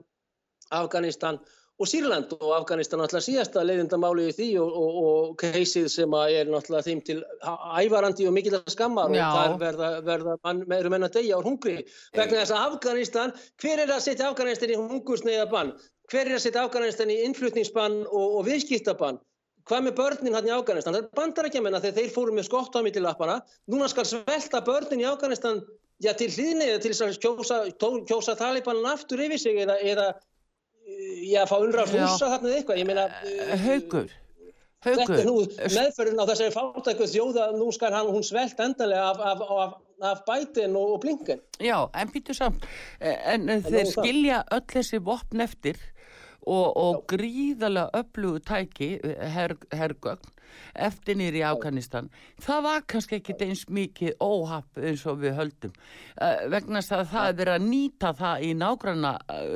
Afganistan og Sýrland og Afganistan náttúrulega síðasta leiðindamáli í því og, og, og keisið sem að er náttúrulega þeim til ævarandi og mikill að skammar Já. og þar verða, verða man, eru menna degja á hungri vegna þess að Afganistan, hver er að setja Afganistan í hungursneiða bann? Hver er að setja Afganistan í innflutningsbann og, og viðskiptabann? Hvað með börnin hann í Afganistan? Það er bandar ekki að þeir fóru með skott á mittilappana. Núna skal svelta börnin í Afganistan já, til hlýðni eða til að kjósa, kjósa talibanan aftur yfir sig eða, eða já, fá unra fúsa þarna eða eitthvað. Meina... Haugur. Haugur. Þetta er nú meðferðin á þessari fátæku þjóða, nú skal hann, hún svelt endanlega af, af, af, af bætin og, og blinken. Já, en býtu samt, en, en þeir skilja öll þessi vopn eftir og, og gríðarlega öflugu tæki her, hergögn eftir nýri Afganistan. Það var kannski ekki eins mikið óhapp eins og við höldum. Uh, vegna að það er verið að nýta það í nágranna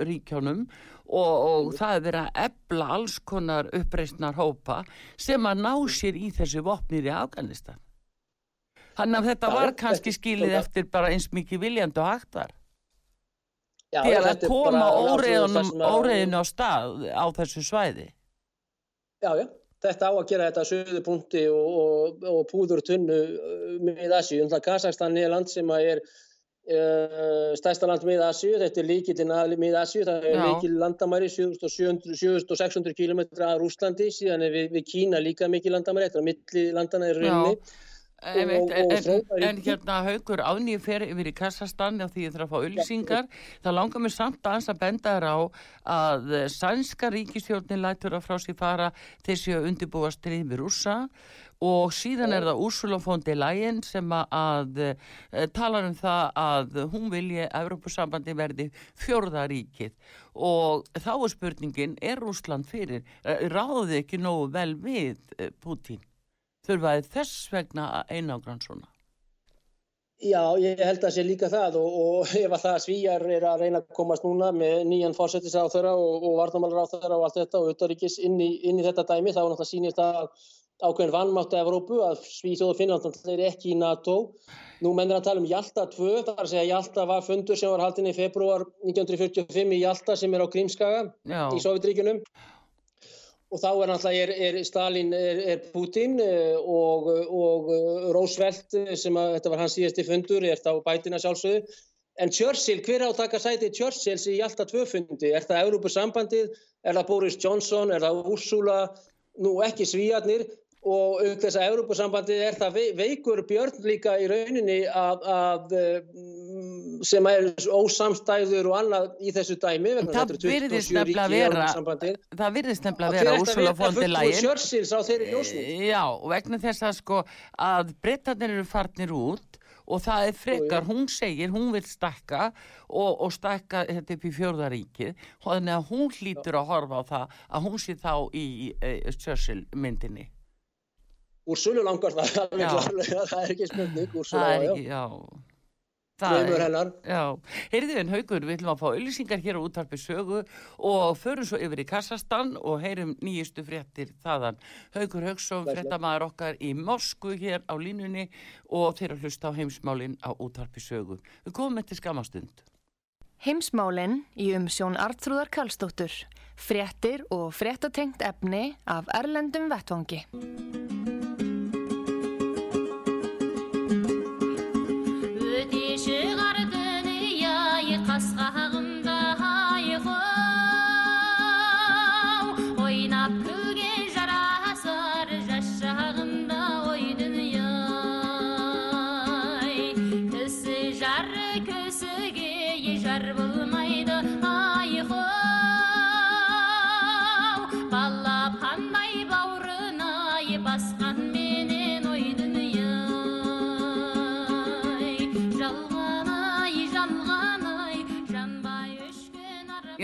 ríkjónum og, og það er verið að ebla alls konar uppreysnar hópa sem að ná sér í þessu vopnir í Afganistan. Þannig að þetta var kannski skilið eftir bara eins mikið viljandi og hægt var Já, til að koma óreiðinu á stað á þessu svæði. Já, já, þetta á að gera þetta söðu punkti og, og, og púður tunnu uh, með Asjú, um það Kazakstan er land sem er uh, stærsta land með Asjú, þetta er líkitinn með Asjú, það er mikil landamæri 7600 km að Rúslandi, síðan er við, við Kína líka mikil landamæri, þetta er milli landana í rauninni En, en, en, en hérna haugur ánýju fer yfir í Kassastan því ég þarf að fá ulsingar það langar mér samt að að benda þér á að sænska ríkistjórnin lætur að frá sér fara þessi að undirbúa stríð við rúsa og síðan er það Úrsula von der Leyen sem að, e, talar um það að hún vilji að Európusambandi verði fjörðaríkið og þá er spurningin er Rúsland fyrir, e, ráði ekki nógu vel við Putin? Þurfaði þess vegna að einagrann svona? Já, ég held að það sé líka það og, og ef að það svíjar er að reyna að komast núna með nýjan fórsetis á þeirra og, og varnamálar á þeirra og allt þetta og auðvaríkis inn, inn í þetta dæmi þá er náttúrulega sínist að ákveðin vannmáttu Evrópu að Svíþjóð og Finnland er ekki í NATO. Nú mennir að tala um Hjalta 2, það er að segja Hjalta var fundur sem var haldin í februar 1945 í Hjalta sem er á Krímskaga Já. í Sovjetríkunum og þá er náttúrulega Stalin, er, er Putin eh, og, og Roosevelt sem að þetta var hans síðasti fundur er þá bætina sjálfsögðu en Churchill, hver á að taka sæti Churchills í Hjalta 2 fundi? Er það Európusambandið? Er það Boris Johnson? Er það Ursula? Nú ekki svíjarnir og auk þess að Európa-sambandið er það veikur björn líka í rauninni að, að mm, sem er ósamstæður og annað í þessu dæmi það virðist nefnilega vera það virðist nefnilega vera Úrsula Fondi lægin já og vegna þess að sko að brettarnir eru farnir út og það er frekar, hún segir, hún vil stakka og, og stakka þetta upp í fjörðaríkið þannig að hún hlýtur að horfa á það að hún sé þá í, í, í Churchill myndinni úr sölu langar það, <laughs> það er ekki spurning úr sölu, já. já. Það er, já, heyrðu en haugur, við ætlum að fá auðlýsingar hér á úttarpi sögu og förum svo yfir í Kassastan og heyrum nýjustu fréttir þaðan. Haugur Haugsson, fréttamaður okkar í Moskvu hér á línunni og þeirra hlusta á heimsmálinn á úttarpi sögu. Við komum með til skamastund. Heimsmálinn í umsjón Artrúðar Kallstóttur. Fréttir og fréttatengt efni af Erlendum Vettvangi.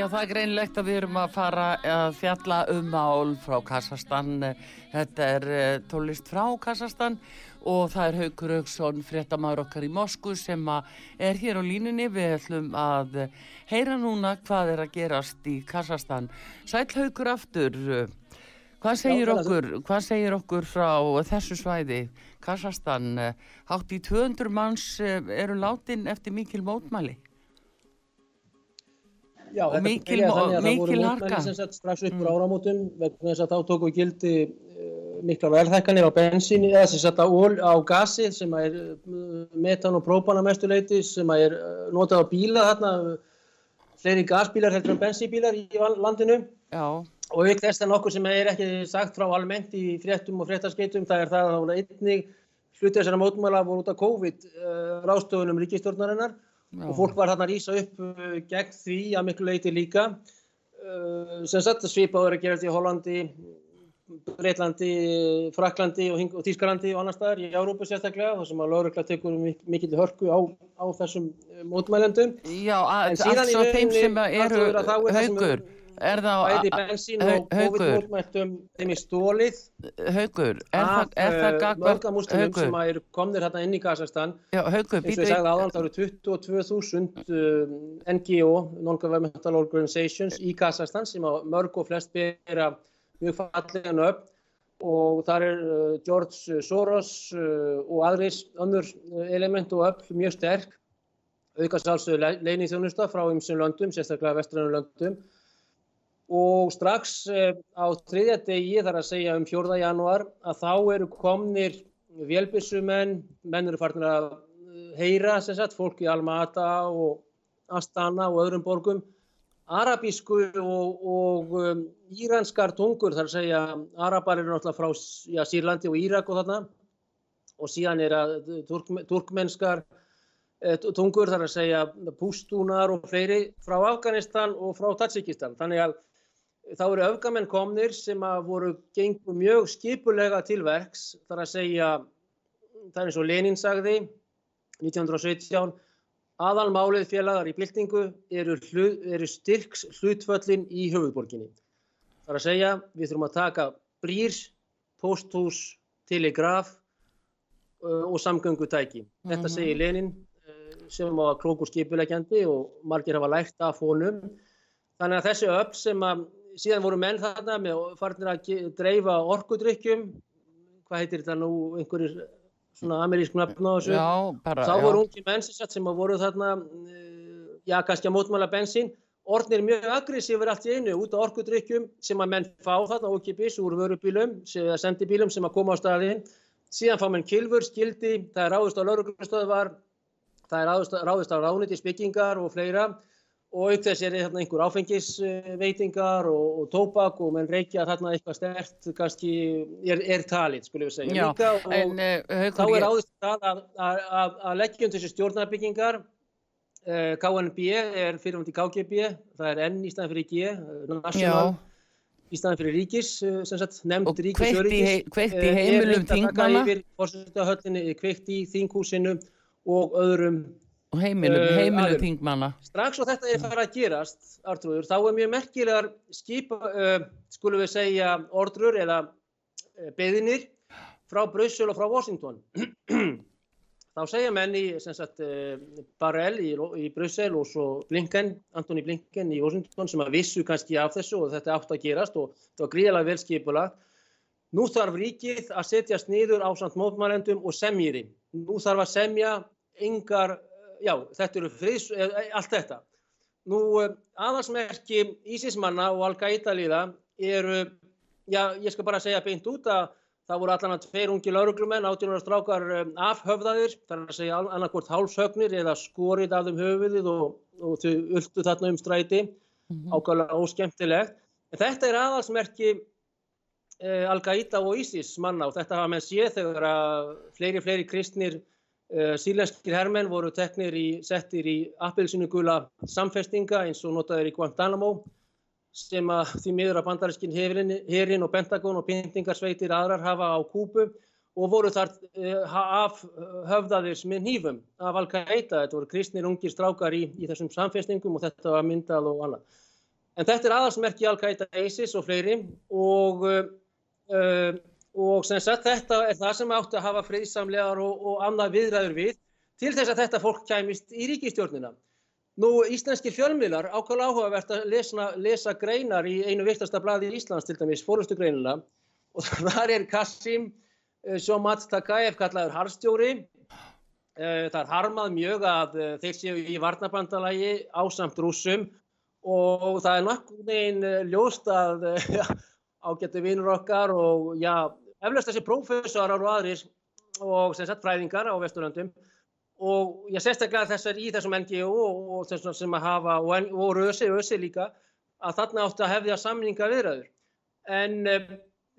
Já, það er greinlegt að við erum að fara að fjalla um mál frá Kassastan. Þetta er eh, tólist frá Kassastan og það er Haugur Haugsson, fréttamaður okkar í Mosku sem er hér á línunni. Við ætlum að heyra núna hvað er að gerast í Kassastan. Sæl Haugur aftur, hvað segir, Já, okkur, hvað segir okkur frá þessu svæði? Kassastan, hátt í 200 manns eh, eru látin eftir mikil mótmæli. Já, og mikil, mikil harka. Strax upp úr mm. áramótum vegna þess að þá tóku gildi uh, mikla verðhækkanir á bensíni eða sem sagt á, á gasi sem er uh, metan og própana mestuleiti sem er uh, notað á bíla þarna fleiri gasbílar heldur en bensínbílar í landinu Já. og ykkur þess að nokkur sem er ekki sagt frá almennt í fréttum og fréttaskeitum það er það að einnig hlutið þessara mótmæla voru út af COVID ráðstofunum ríkistjórnarinnar Já. og fólk var þarna að rýsa upp uh, gegn því að miklu leiti líka. Uh, sem sagt að svipaður að gera þetta í Hollandi Breitlandi, Fraklandi og, og Þískarlandi og annar staðar í Európa sérstaklega þar sem að laurugla tekur mikil hörku á, á þessum uh, mótmælendum. Já, alls á þeim sem eru haugur Er það Bæði bensín og COVID-mótmæltum þeim í stólið Haugur, er það, er það eh, Mörgamuslimum sem eru komnir hérna inn í Kazakstan Já, Haugur, eins og ég sagði áðan, það eru 22.000 uh, NGO, Non-Governmental Organizations í Kazakstan sem mörg og flest bera mjög fallega nöfn. Og þar er uh, George Soros uh, og aðris önnur element og öll mjög sterk. Aukast álsöðu leinið þjónusta frá ymsum löndum, sérstaklega vestrænum löndum og strax eh, á þriðja degi þar að segja um 4. januar að þá eru komnir vélbissumenn, menn eru farin að eh, heyra sem sagt, fólk í Alma-Ata og Astana og öðrum borgum, arabísku og, og um, íranskar tungur þar að segja, arabar eru náttúrulega frá já, Sýrlandi og Írak og þarna og síðan er að turk, turkmennskar eh, tungur þar að segja pústúnar og fleiri frá Afganistan og frá Tatsikistan. Þannig að þá eru öfgamenn komnir sem að voru gengur mjög skipulega til verks þar að segja, það er eins og Lenin sagði 1917 aðalmálið félagar í byltingu eru, eru styrks hlutföllin í höfuborginni. Það er að segja við þurfum að taka brýr, posthús, telegraf og samgöngutæki. Þetta Mhm. segir Lenin sem var klókur skipulegjandi og margir hafa lært af honum. Þannig að þessi öll sem að síðan voru menn þarna með farnir að dreifa orkudrykkjum, hvað heitir þetta nú, einhverjir svona amerísk nafn á þessu. Já, bara, Þá voru ungi menn sem, voru þarna, eh, já, kannski að mótmála bensín, orðnir mjög aggressífur allt í einu út á orkudrykkjum sem að menn fá þarna ókipis úr vörubílum, sem- eða sendibílum sem að koma á staðinn. Síðan fá menn kilfur, skildi, það er ráðist á lauruglustöðvar, það er ráðist, á ráðnýtisbyggingar og fleira og auk þess er þarna einhver áfengisveitingar og, og tóbak og menn reykja þarna eitthvað stert, kannski er, er talið, skulum við segja. Já, Líka, en uh, þá er áðurst það að, að, að, að leggja um þessi stjórnarbyggingar. Uh, KNB er fyrirhundi KGB það er N í staðan fyrir G eh, já, national í staðan fyrir ríkis uh, sem sagt nefnd og ríkis kveikt í, heimilum þingmanna kveikt í þinghúsinu og öðrum og heimilum, Eh, heimilum aðilum. þingmanna. strax og þetta er farið að gerast Artrúður, þá er mjög merkilegar skipa, uh, skulum við segja ordrur eða uh, beðinir frá Brussel og frá Washington <clears throat> þá segja menn í sem sagt, uh, Barrel í, í Brussel og svo Blinken, Antoni Blinken í Washington sem að vissu kannski af þessu og þetta átt að gerast og þetta var gríðalega vel skipula nú þarf ríkið að setjast niður á samt mótmælendum og semjiri nú þarf að semja engar já, þetta eru friðs, eh, allt þetta. Nú, eh, aðalsmerki Ísismanna og Al-Qaida liða eru, já, ég skal bara segja beint út að það voru allan að tveir ungi lauruglumenn, 18 ára strákar eh, afhöfðaðir, það er að segja annarkvort hálshögnir eða skorið af þeim höfuðið og, og þau ultu þarna um stræti, ákvæmlega óskemmtilegt. En þetta er aðalsmerki eh, Al-Qaida og Ísis manna og þetta hafa menn séð þegar að fleiri, fleiri kristnir sílenskir hermenn voru teknir í, settir í appelsinugula samfestinga eins og notaður í Guantanamo sem að því miður að bandarískin herin og Pentagon og pyntingarsveitir aðrar hafa á kúpu og voru þar uh, af höfðaðir með nýfum af Al-Qaida. Þetta voru kristnir ungir strákar í, í þessum samfestingum og þetta var myndað og annað. En þetta er aðalsmerki Al-Qaida, ISIS og fleiri og uh, og sem sagt þetta er það sem átti að hafa friðsamlegar og, og annað viðræður við til þess að þetta fólk kæmist í ríkistjórnina. Nú, íslenskir fjölmiðlar ákvæmlega áhugavert að lesa, lesa greinar í einu viktasta blaði í Íslands til dæmis, fórustu greinina og <laughs> þar er Kassim uh, Shomat Takaev kallaður harstjóri. Uh, það er harmað mjög að uh, þeir séu í varnabandalagi ásamt rúsum og það er náttúrulega ljóst að <laughs> ágættu vinnur okkar og já, eflaust þessi prófessorar og aðrir og sem sagt fræðingar á Vesturlöndum og ég sérstaklega þessar í þessum NGO og, þessum sem að hafa og, og Rösi, Rösi líka að þarna átti að hefðja samninga viðræður en um,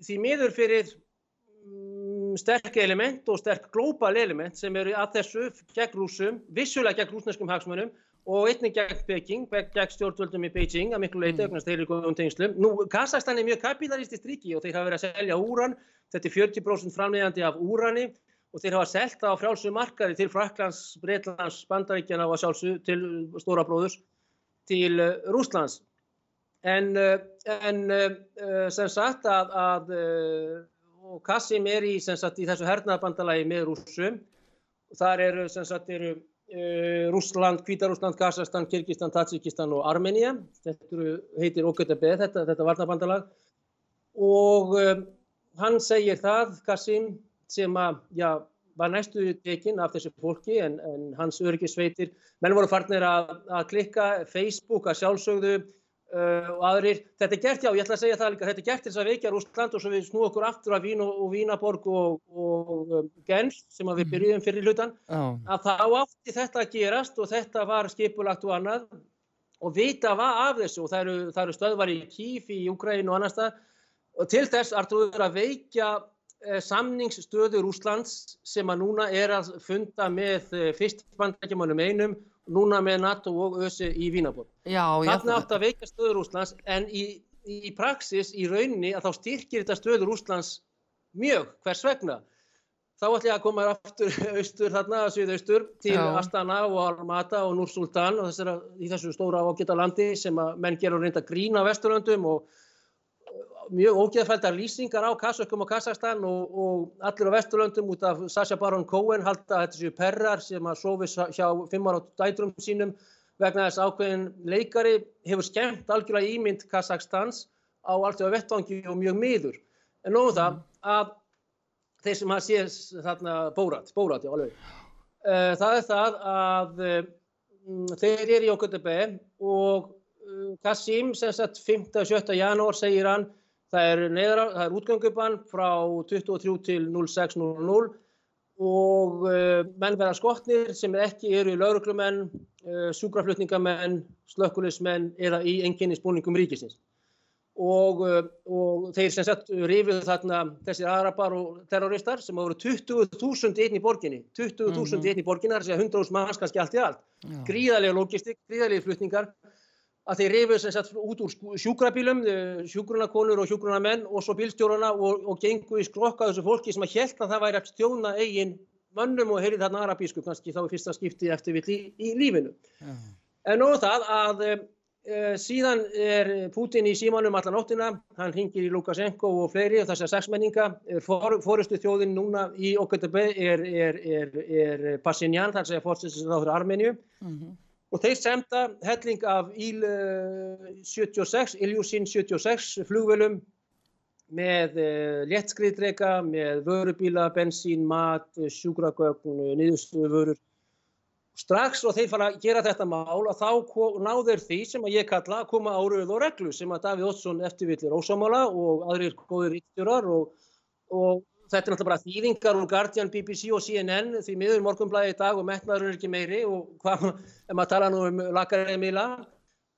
því miður fyrir um, sterk element og sterk global element sem eru að þessu gegn rúsum, vissulega gegn rúsneskum hagsmunum og einnig gegn Peking, gegn stjórnvöldum í Beijing að miklu leiti auknast þeirri góðum tengslum. Nú, Kazakstan er mjög kapitalistist ríki og þeir hafa verið að selja úran, þetta er 40% framleiðandi af úrani og þeir hafa selgt það á frjálsum markaði til Fraklands, Breitlands, Bandaríkjana og sjálfsög til stóra bróðurs til uh, Rúslands. En, uh, en uh, sem sagt að, að og Kassim er í, sagt, í þessu hernaðabandalagi með rússum. Þar eru, sem sagt, eru Uh, Rúsland, Kvítarúsland, Kazakstan, Kyrkistan, Tatsikistan og Armenia. Þetta heitir OKTB, þetta, þetta varnabandalag. Og uh, hann segir það, Kassim, sem að, já, var næstu tekinn af þessu fólki en, en hans öryggisveitir. Menn voru farnir að, að klikka, Facebook að sjálfsögðu og aðrir. Þetta er gert, já, ég ætla að segja það líka, þetta er gert þess að veikja Rúsland og svo við snú okkur aftur af Vín og, og Vínaborg og, og um, Genf sem við byrjuðum fyrir hlutan. Oh. Að þá átti þetta að gerast og þetta var skipulagt og annað og vita var af þessu og það eru, það eru stöðvar í Kíf í Ukraín og annars það og til þess artrúður að veikja eh, samningsstöðu Rúslands sem að núna er að funda með eh, fyrst bandrækjumannum einum núna með NATO og ÖSI í Vínaborg. Þarna átt að veika stöður Úslands en í, í praxis, í rauninni, að þá styrkir þetta stöður Úslands mjög, hvers vegna. Þá ætlum ég að koma aftur <laughs> austur þarna, suðaustur, til Já. Astana og Almata og Núr Sultan og þessara, í þessu stóra ágæta landi sem að menn gerur reynda grína vesturlöndum og mjög ógeðfældar lýsingar á Kazakum og Kazakstan og, og allir á Vesturlöndum út af Sasha Baron Cohen halda að þetta séu perrar sem að sofi hjá fimmar á dætrum sínum vegna þess ákveðin leikari hefur skemmt algjörlega ímynd Kazakstans á allt á vettvangi og mjög miður. En nóðum það að þeir sem hafa séð þarna bórat, bórat, já alveg, uh, það er það að um, þeir eru í OKTB og Kassim sem sagt 5. og 7. janúar segir hann það er, neðra, það er útgöngubann frá 23 til 06.00 og uh, menn verða skotnir sem er ekki eru í lauruglumenn, uh, sjúkraflutningamenn, slökkulismenn eða í enginninsbúningum ríkisins. Og, uh, og þeir sem sett rifið þarna þessir aðrapar og terroristar sem voru 20.000 einn í borginni, 20.000 mm -hmm. einn í borginni, þar sé að 100.000 manns kannski allt í allt. Gríðarlega logistik, gríðarlega flutningar að þeir reyfuð sem sagt út úr sjúkrabílum, sjúkrunakonur og sjúkrunamenn og svo bílstjóruna og, og gengu í skrokka þessu fólki sem að held að það væri að stjóna eigin mönnum og heyrið þarna arabísku kannski þá er fyrsta skipti eftir vill í, í lífinu. Ja. En nú það að e, síðan er Putin í símanum allan óttina, hann ringir í Lukashenko og fleiri og þessar sexmenninga, for, fórustu þjóðin núna í OKTB er, er, er, er Pashinyan, þar segja fórstins á Armeníu. Mm -hmm. Og þeir semta helling af IL-76, Iljúsin 76 flugvelum með uh, léttskriðdreika, með vörubíla, bensín, mat, sjúkragögn, niðurstöðuvörur. Strax og þeir fara að gera þetta mál að þá náður því sem að ég kalla að koma árauð og reglu sem að Davíð Ótsson eftirvillir ósámála og aðrir góðir ítstjórar og, og Þetta er náttúrulega bara þýðingar úr Guardian, BBC og CNN því miður morgunblæði í dag og metnaður er ekki meiri og hvað, ef maður tala nú um lakaræði mila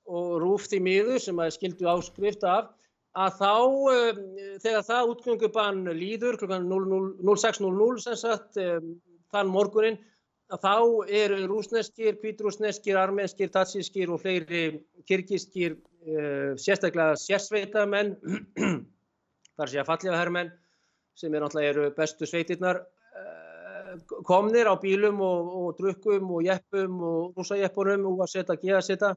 og rúf því miður sem að skildu áskrift af, að þá um, þegar það útgöngubann líður kl. 06.00 sem sagt um, þann morgunin að þá eru rúsneskir, kvítrúsneskir, armenskir, tatsískir og fleiri kirkiskir uh, sérstaklega sérsveitamenn, <clears throat> þar sé að fallega herrmenn sem er náttúrulega eru bestu sveitirnar eh, komnir á bílum og, og drukkum og jeppum og rúsajeppunum og að setja, geða setja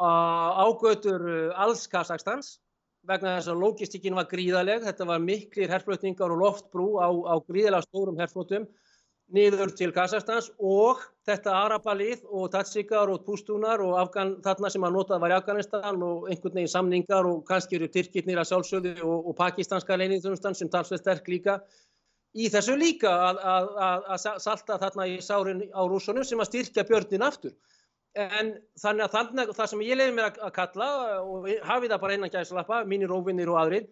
ágötur eh, alls Kazakstans vegna þess að logistikinn var gríðaleg, þetta var miklir herflutningar og loftbrú á, á gríðalega stórum herflutum niður til Kazakstans og þetta Arabalið og Tatsikar og Pústúnar og Afgan, þarna sem að notað var í Afganistan og einhvern veginn samningar og kannski eru Tyrkirnir að sjálfsögðu og, og pakistanska leinithunustan sem talsveit sterk líka í þessu líka að, að, að, að salta þarna í sárin á rúsunum sem að styrkja björnin aftur. En þannig að þannig, það sem ég leiði mér að kalla og hafi það bara einan gæðslappa, mínir óvinnir og aðrir,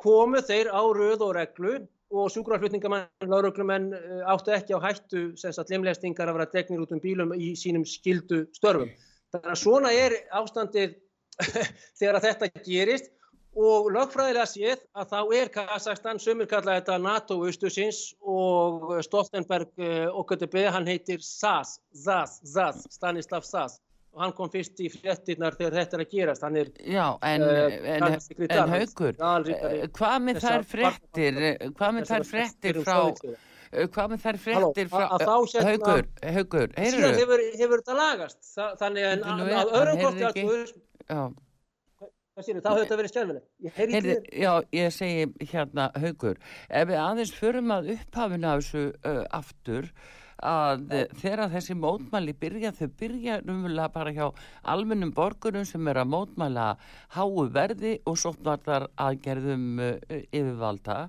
komu þeir á röð og reglu og sjúkraflutningamenn, lauruglumenn eh, áttu ekki á hættu limlestingar að vera tegnir út um bílum í sínum skildu störfum. Þannig að svona er ástandið <laughs> þegar þetta gerist og lögfræðilega séð að þá er Kazakstan sömur kallað þetta NATO-austusins og Stoltenberg eh, OKTB hann heitir SAS, SAS, SAS, Stanislav SAS og hann kom fyrst í frettinnar þegar þetta er að gerast. Hann er Já, en, uh, en, en haugur uh, hvað með þær frettir hvað með þær frettir frá hvað með þær frettir frá haugur, haugur, heyrðu. Hefur, hefur þetta lagast. Þa, þannig en að, öðrum korti að Sýnir, það höfðu þetta verið skjálfileg Já, ég segi hérna haugur, ef við aðeins förum að upphafina af þessu aftur að þegar þessi mótmæli byrja, þau byrja umvöla bara hjá almennum borgurum sem er að mótmæla háu verði og sótvartar aðgerðum uh, yfirvalda.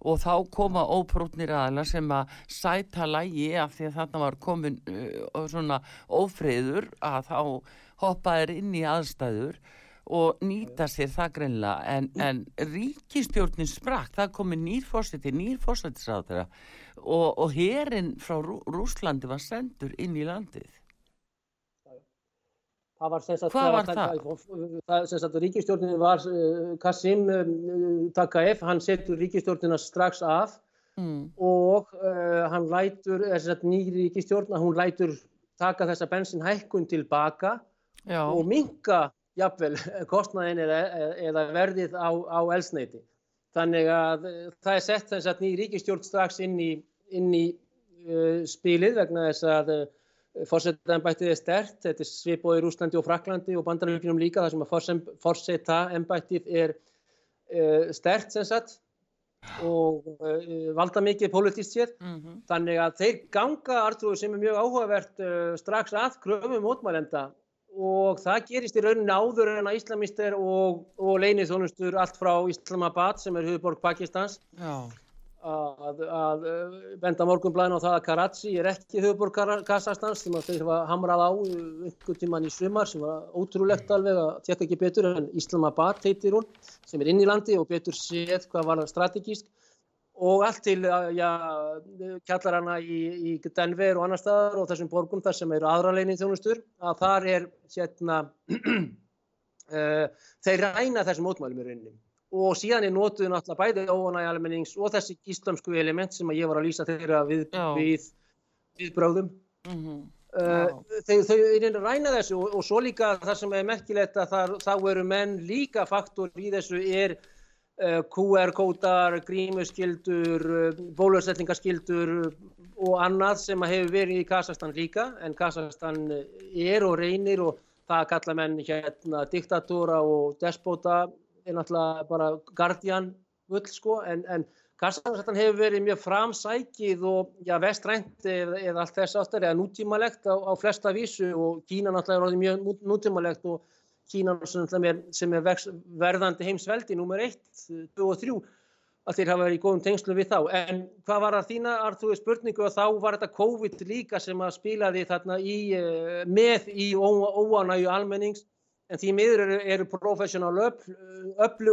Og þá koma óprútnir aðla sem að sæta lægi af því að þarna var komin uh, svona ófriður að þá hoppaðir inn í aðstæður og nýta sér það greinlega en, en ríkistjórnin sprakk, það komi nýrfórseti, nýrfórsetisráður og, og hérinn frá Rú, Rúslandi var sendur inn í landið. Það var sem sagt, Hvað var það? það sem sagt, ríkistjórnin var Kassim uh, Takaev, hann setur ríkistjórnina strax af mm. og uh, hann lætur, að nýri ríkistjórna, hún lætur taka þessa bensinhækkun tilbaka Já. og minka jafnvel kostnaðin eða, eða verðið á, á elsneiti. Þannig að það er sett þess að nýri ríkistjórn strax inn í inn í uh, spilið vegna þess að uh, fórsetaembættið er stert, þetta er svipóð í Rúslandi og Fraklandi og bandaríkjum líka þar sem að fórseta embættið er, uh, stert sem sagt og uh, valda mikið politist sér. Mm -hmm. Þannig að þeir ganga Artrúður sem er mjög áhugavert uh, strax að kröfum mótmælenda og það gerist í rauninni áður en að Íslamistir og, og leinið þónustur allt frá Islamabad sem er höfuborg Pakistans Já, að, að uh, benda morgunblæðin á það að Karachi er ekki höfuborg Kassastans sem að þeir hafa hamrað á einhvern tíman í sumar sem var ótrúlegt alveg að tjekka ekki betur en Islamabad heitir hún sem er inn í landi og betur séð hvað var strategísk og allt til uh, já, kjallarana í, í Denver og annar staðar og þessum borgum þar sem eru aðralegnin þjónustur að þar er hérna <clears throat> uh, þeir ræna þessum mótmælum í rauninni. Og síðan er notuð náttúrulega bæði óanæg almennings og þessi íslamsku element sem ég var að lýsa þeirra við, við, við bráðum mm -hmm. Uh, þau, þau eru ræna þessu og, og svo líka það sem er merkilegt að þar, þá eru menn líka faktor í þessu er uh, QR-kódar, grímuskildur, uh, bólusetningaskildur og annað sem hefur verið í Kazakstan líka. En Kazakstan er og reynir og það kalla menn hérna diktatóra og despota er náttúrulega bara guardian vull sko. En, en Kazakstan hefur verið mjög framsækið og já, vestrænt eða, eða allt þess aftur eða nútímalegt á, á flesta vísu. Og Kína náttúrulega er orðið mjög nútímalegt og Kína sem er, sem er verðandi heimsveldi nummer 1, 2 og 3 að þeir hafa verið í góðum tengslu við þá. En hvað var að þína, Arþúi, spurningu og þá var þetta COVID líka sem að spilaði þarna í, með í óanægu almennings en því miður eru, eru professional öfl, öfl,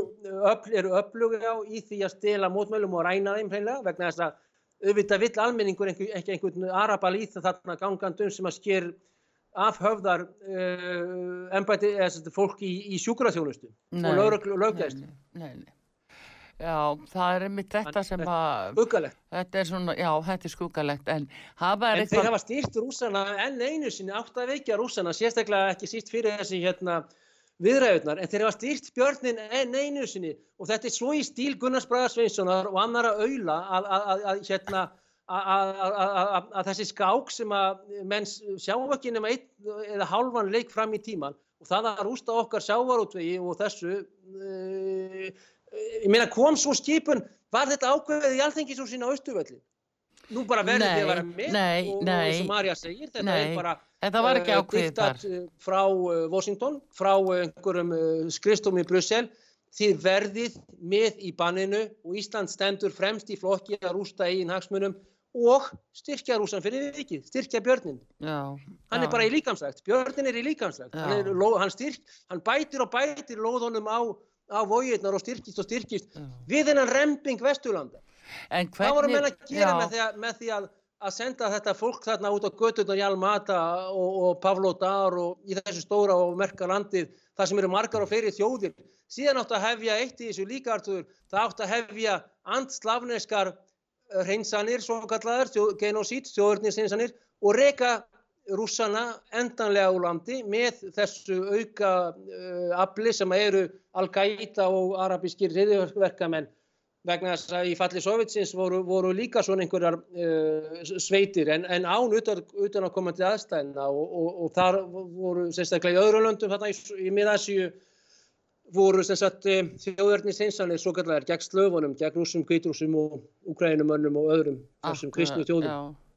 öfl, eru öflugja í því að stela mótmælum og ræna þeim hreinlega vegna þess að auðvitað vill almenningur ekki, einhvern arabalíð þarna gangandum sem að sker af höfðar uh, embæti, eða fólk í, í sjúkraþjónustu og nei. Já, það er einmitt þetta sem að... Þetta er svona, já, þetta er skuggalegt, en er. En þeir hafa stýrt rúsana enn einu sinni, átt að veikja rúsana, sérstaklega ekki síst fyrir þessi hérna viðræðunar, en þeir hafa stýrt björnin enn einu sinni og þetta er svo í stíl Gunnars Braga Sveinssonar og annara auðla að, að, að, hérna, að þessi skák sem að menn sjá ekki nema einn eða hálfan leik fram í tíman og það að rústa okkar sjávarútvegi og þessu... Uh, ég meina kom svo skipun var þetta ákveðið í alþengisúsin á Östuvöldi nú bara verður þið að vera með nei, og, nei, sem Marja segir þetta nei, er bara þetta var ekki ákveðið diktat frá uh, Washington frá uh, einhverjum uh, skrifstómi í Brussel. Þið verðið með í banninu og Ísland stendur fremst í flokki að rústa eigin hagsmunum og styrkja rúsan fyrir vikið, styrkja björnin já, hann já. er bara í líkamsvægt, björnin er í líkamsvægt hann, er, hann, styrk, hann bætir og bætir lóðunum á á vóiðnar og styrkist og styrkist já. við hennan remping Vesturlanda. En hvernig... Það voru meina að gera með því, að, með því að, að senda þetta fólk þarna út á göttunar Hjalmata og, og Pavlodar og í þessu stóra og merka landið það sem eru margar og fleiri þjóðir. Síðan átt að hefja eitt í þessu líkaartuður, það átt að hefja andslavneskar hreinsanir, svo kallaður, genocid, þjóðurnishreinsanir og reyka rússana endanlega úr landi með þessu auka uh, afli sem eru Al-Qaida og arabískir reyðverkamenn vegna þess að í falli Sovjetsins voru, voru líka svona einhverjar uh, sveitir en, en án utan, utan að koma til aðstæðina og, og, og þar voru sérstaklega í öðrum löndum þarna í, í miðasíu voru sérstaklega þjóðverðnis einsanir svo kallar gegn slöfunum, gegn rúsum, kvítrúsum og ukrænumönnum og öðrum þessum kristnu þjóðum. Já.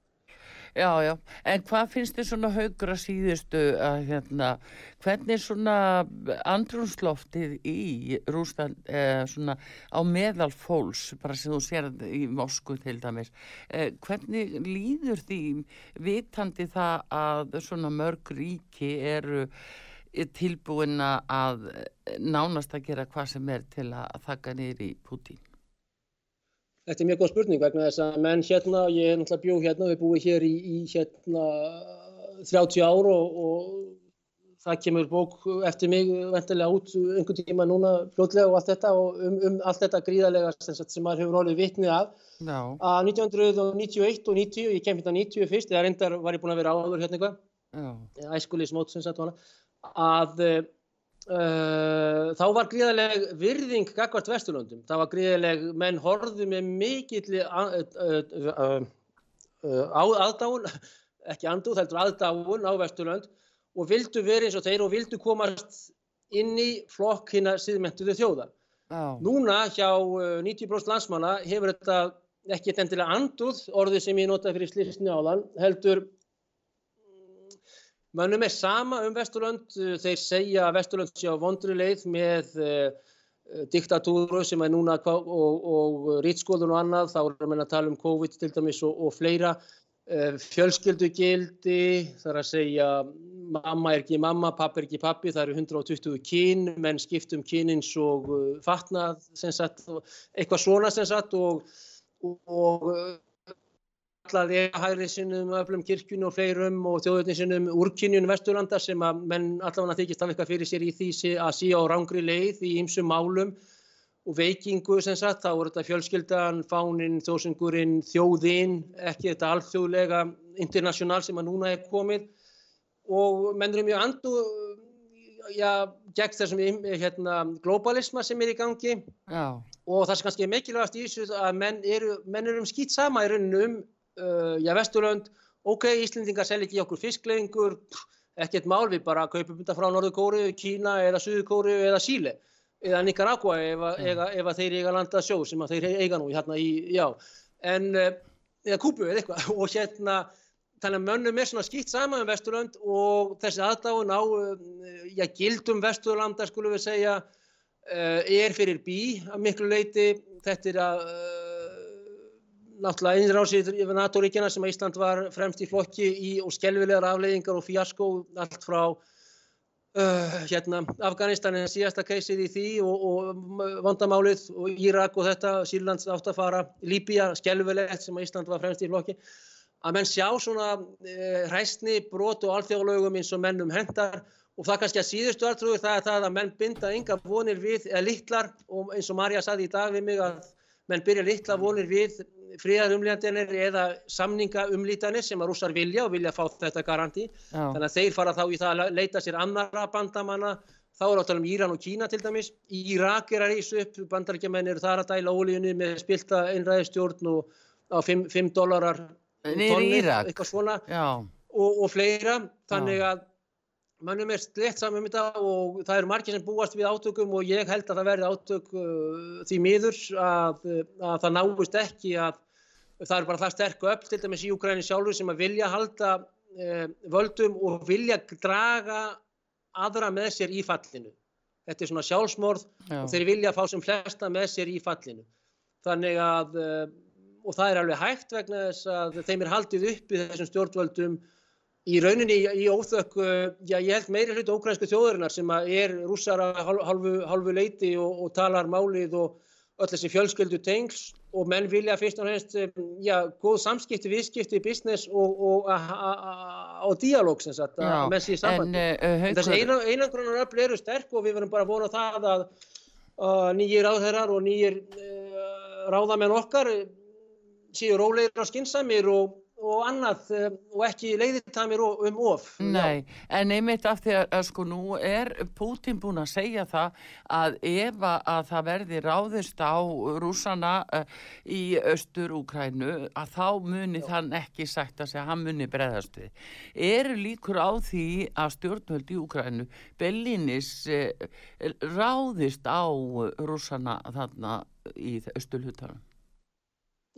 Já, já, en hvað finnst þið svona haugra síðustu að hérna, hvernig svona andrumsloftið í Rúsland eh, svona á meðal fólks, bara sem þú sér í Moskú til dæmis, eh, hvernig líður því vitandi það að svona mörg ríki eru tilbúin að nánast að gera hvað sem er til að þakka niður í Putin? Þetta er mjög góð spurning vegna þess að menn hérna, ég er náttúrulega bjóð hérna, við búum hér í, í hérna 30 ár og, og það kemur bók eftir mig vendilega út einhvern tíma núna fljótlega og allt þetta og um, um allt þetta gríðarlega sem maður hefur orðið vitnið af. Já. Að 1991 og 90, ég kem hérna 90 fyrst, eða reyndar var ég búin að vera áður hérna eitthvað, æskulismót sem sagt hana, að Uh, þá var gríðarleg virðing gagvart Vesturlöndum, það var gríðarleg menn horfðu með mikill uh, uh, aðdáun <laughs> ekki anduð, heldur aðdáun á Vesturlönd og vildu verið eins og þeir og vildu komast inn í flokk hérna síðmentuðu þjóða Já. Núna hjá 90% landsmanna hefur þetta ekki endilega anduð orðið sem ég notaði fyrir slýsni áðan heldur Mönnum er sama um Vesturlönd, þeir segja að Vesturlönd sé á vondri leið með uh, diktatúru sem er núna og, og rítskóðun og annað, þá erum við að tala um COVID til dæmis og, og fleira, uh, fjölskyldugildi, það er að segja mamma er ekki mamma, pappi er ekki pappi, það eru 120 kyn, menn skiptum kynins og fatnað, eitthvað svona sem sagt og, og kallaði hægri sinnum öflum kirkjunum og fleirum og þjóðveitin sinnum úrkynjun vesturlanda sem að menn allavega þykist af eitthvað fyrir sér í því að síja á rángri leið í ymsum málum og veikingu sem sagt, þá er þetta fjölskyldan, fánin, þósingurinn, þjóðinn, ekki þetta alþjóðlega internasjonal sem að núna er komið og menn eru mjög andu já, gegn þessum hérna, globalisma sem er í gangi já. og það sem kannski er mikilvægast í þessu að menn eru, menn eru um skýt sama í rauninu um uh, já Vesturlönd, ok, Íslendingar selja ekki okkur fiskleiðingur, ekkert mál við bara kaupum þetta frá Norður Kóru, Kína eða Suður Kóru eða Síle eða Nicaragua ef, mm. ef, ef þeir eiga landa sjó sem þeir eiga nú hérna í, já, en uh, eða Kúbu eða eitthvað. <laughs> Og hérna þannig að mönnum er svona skipt sama um Vesturlönd og þessi aðdáðun á uh, já, gildum Vesturlanda skulum við segja er fyrir bí að miklu leiti þetta er að náttúrulega einrásið yfir NATO-ríkjana sem Ísland var fremst í flokki í og skelvilegar afleiðingar og fjasko allt frá uh, hérna, Afganistan en síðasta keisið í því og, og vandamálið og Írak og þetta, Sýrlands átt að fara, Líbia, skelvilegt sem Ísland var fremst í flokki. Að menn sjá svona uh, hræstni, brot og alþjóðlaugum eins og mennum hendar og það kannski að síðustu aðtrúður það er það að menn binda enga vonir við, eða littlar og eins og Marja saði í dag við mig að menn byrja litla vonir við fríðarumlítanir eða samningaumlítanir sem að rússar vilja og vilja fá þetta garanti. Já. Þannig að þeir fara þá í það að leita sér annara bandamanna. Þá er áttalega um Íran og Kína til dæmis. Írak er að reysa upp, bandarækjumenn eru þar að dæla ólíunni með spilta einræðistjórn og á 5 dólarar tonni, eitthvað svona og, og fleira. Þannig að mannum er slett saman um þetta og það eru margir sem búast við átökum og ég held að það verði átök uh, því miður að, að það náist ekki að það eru bara það sterku upp til dæmis í Ukræni sjálfur sem að vilja halda uh, völdum og vilja draga aðra með sér í fallinu. Þetta er svona sjálfsmorð Já. og þeir vilja fá sem flesta með sér í fallinu. Þannig að, uh, og það er alveg hægt vegna þess að þeim er haldið upp í þessum stjórnvöldum í rauninni í óþökk, já ég held meiri hluti ókrænsku þjóðurinnar sem er rússara halvu, halvu leiti og, og talar málið og öll þessi fjölskyldu tengls og menn vilja fyrst og fremst, já, góð samskipti, viðskipti, business og, og, og díalóg sem sagt, að menn sé sambandi. Uh, þessi einangrunar öll eru sterk og við verðum bara að vona það að uh, nýjir ráðherrar og nýjir uh, ráðamenn okkar séu rólegir og skinsamir og og annað um, og ekki leiðitamir um of. Nei, Já. en einmitt af því að, sko nú er Putin búin að segja það að ef að það verði ráðist á rúsana uh, í östur Úkrænu að þá muni Já. þann ekki sagt að segja hann muni breðast við. Er líkur á því að stjórnvöld í Úkrænu Bellinis uh, ráðist á rúsana þarna í östurhutanum?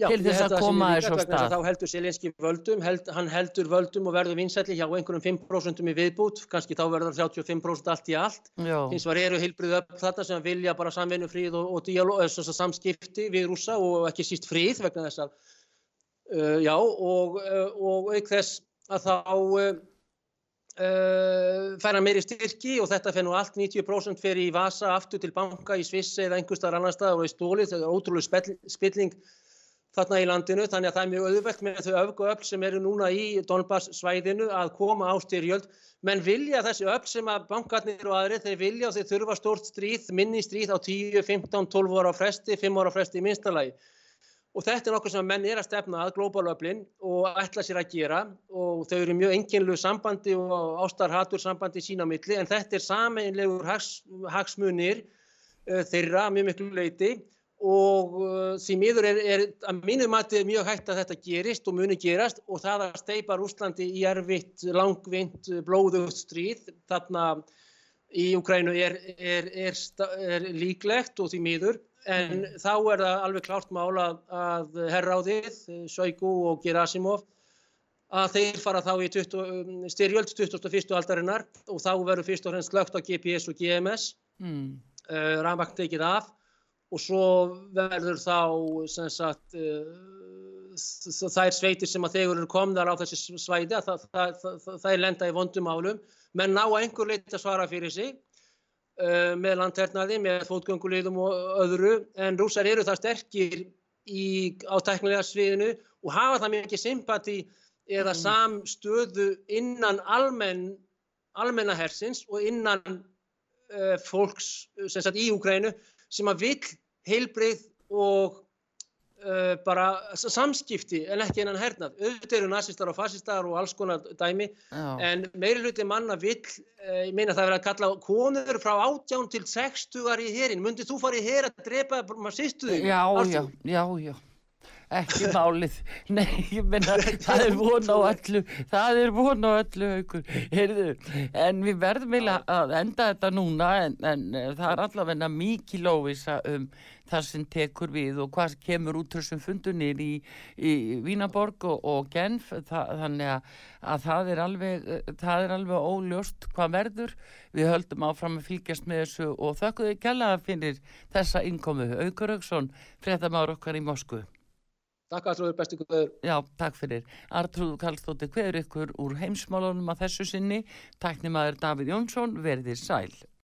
Já, til þess að koma þess á stað. Þá heldur Selenski völdum, held, hann heldur völdum og verður vinsætli hjá einhverjum 5% í viðbút, kannski þá verður 35% allt í allt. Hins var eru heilbrið upp þetta sem vilja bara samvinnu fríð og, og dialog, samskipti við rúsa og ekki síst fríð vegna þess að, uh, já, og, uh, og auk þess að þá uh, færa meiri styrki og þetta fennu allt 90% fyrir í Vasa aftur til banka í Svissi eða einhver staðar annar staðar og í stólið, þetta er ótrúlega spilling þarna í landinu þannig að það er mjög auðvelt með þau öfgu öll sem eru núna í Donbass svæðinu að koma á styrjöld. Menn vilja þessi öll sem að bankarnir og aðri þeir vilja og þeir þurfa stórt stríð minni stríð á 10, 15, 12 ára fresti 5 ára fresti í minstalagi og þetta er nokkuð sem menn er að stefna að glóbalöflin og ætla sér að gera. Og þau eru mjög enginlu sambandi og ástarhatur sambandi sína milli en þetta er sameinlegur hags, hagsmunir uh, þeirra mjög miklu leiti og uh, því miður er, er að mínu mati mjög hægt að þetta gerist og muni gerast og það að steipa Rúslandi í erfitt, langvind, blóðugt stríð þarna í Ukrænu er, er, er, líklegt og því miður en mm. þá er það alveg klárt mála að, herráðið, Sjöygu og Gerasimov að þeir fara þá í 20, um, styrjöld 21. aldarinnar og þá verður fyrst og fremst lögt á GPS og GMS, mm. uh, rafmagn tekið af og svo verður þá sem sagt uh, þær sveitir sem að þegar eru komðar á þessi svæði að það, það, það, það er lenda í vondumálum menn ná einhver leiti að svara fyrir sig uh, með landhernaði, með fótgöngulegðum og öðru en rúsar eru það sterkir í, á teknilega sviðinu og hafa það mikið sympati eða mm. samstöðu innan almenn, almennahersins og innan uh, fólks sagt, í Úgrænu sem að vil heilbreyð og uh, bara samskipti en ekki einan hernað. Auðvitað eru nazistar og fasistar og alls konar dæmi Já. en meiri hluti manna vil, uh, ég meina það verið að kalla konur frá átján til 60 í herin. Mundið þú farið í her að drepa maður sýstuðu? Já, já, já, já ekki málið. Nei, ég menna, það er von á öllu það er von á öllu Heyrðu, en við verðum vilja að enda þetta núna en, en eh, það er allavegna mikið lóvisa um það sem tekur við og hvað kemur út þessum fundunir í, í Vínaborg og, og Genf. Það, þannig að, að það er alveg það er alveg óljóst hvað verður. Við höldum áfram að fylgjast með þessu og þakkuðu kella fyrir þessa innkomu. Aukur Auksson, fréttamára okkar í Moskvu Takk Artrúður, bestu guður. Já, takk fyrir. Artrúður Kallstóttir, hver ykkur úr heimsmálunum að þessu sinni? Tæknimaður Davíð Jónsson, verðir sæl.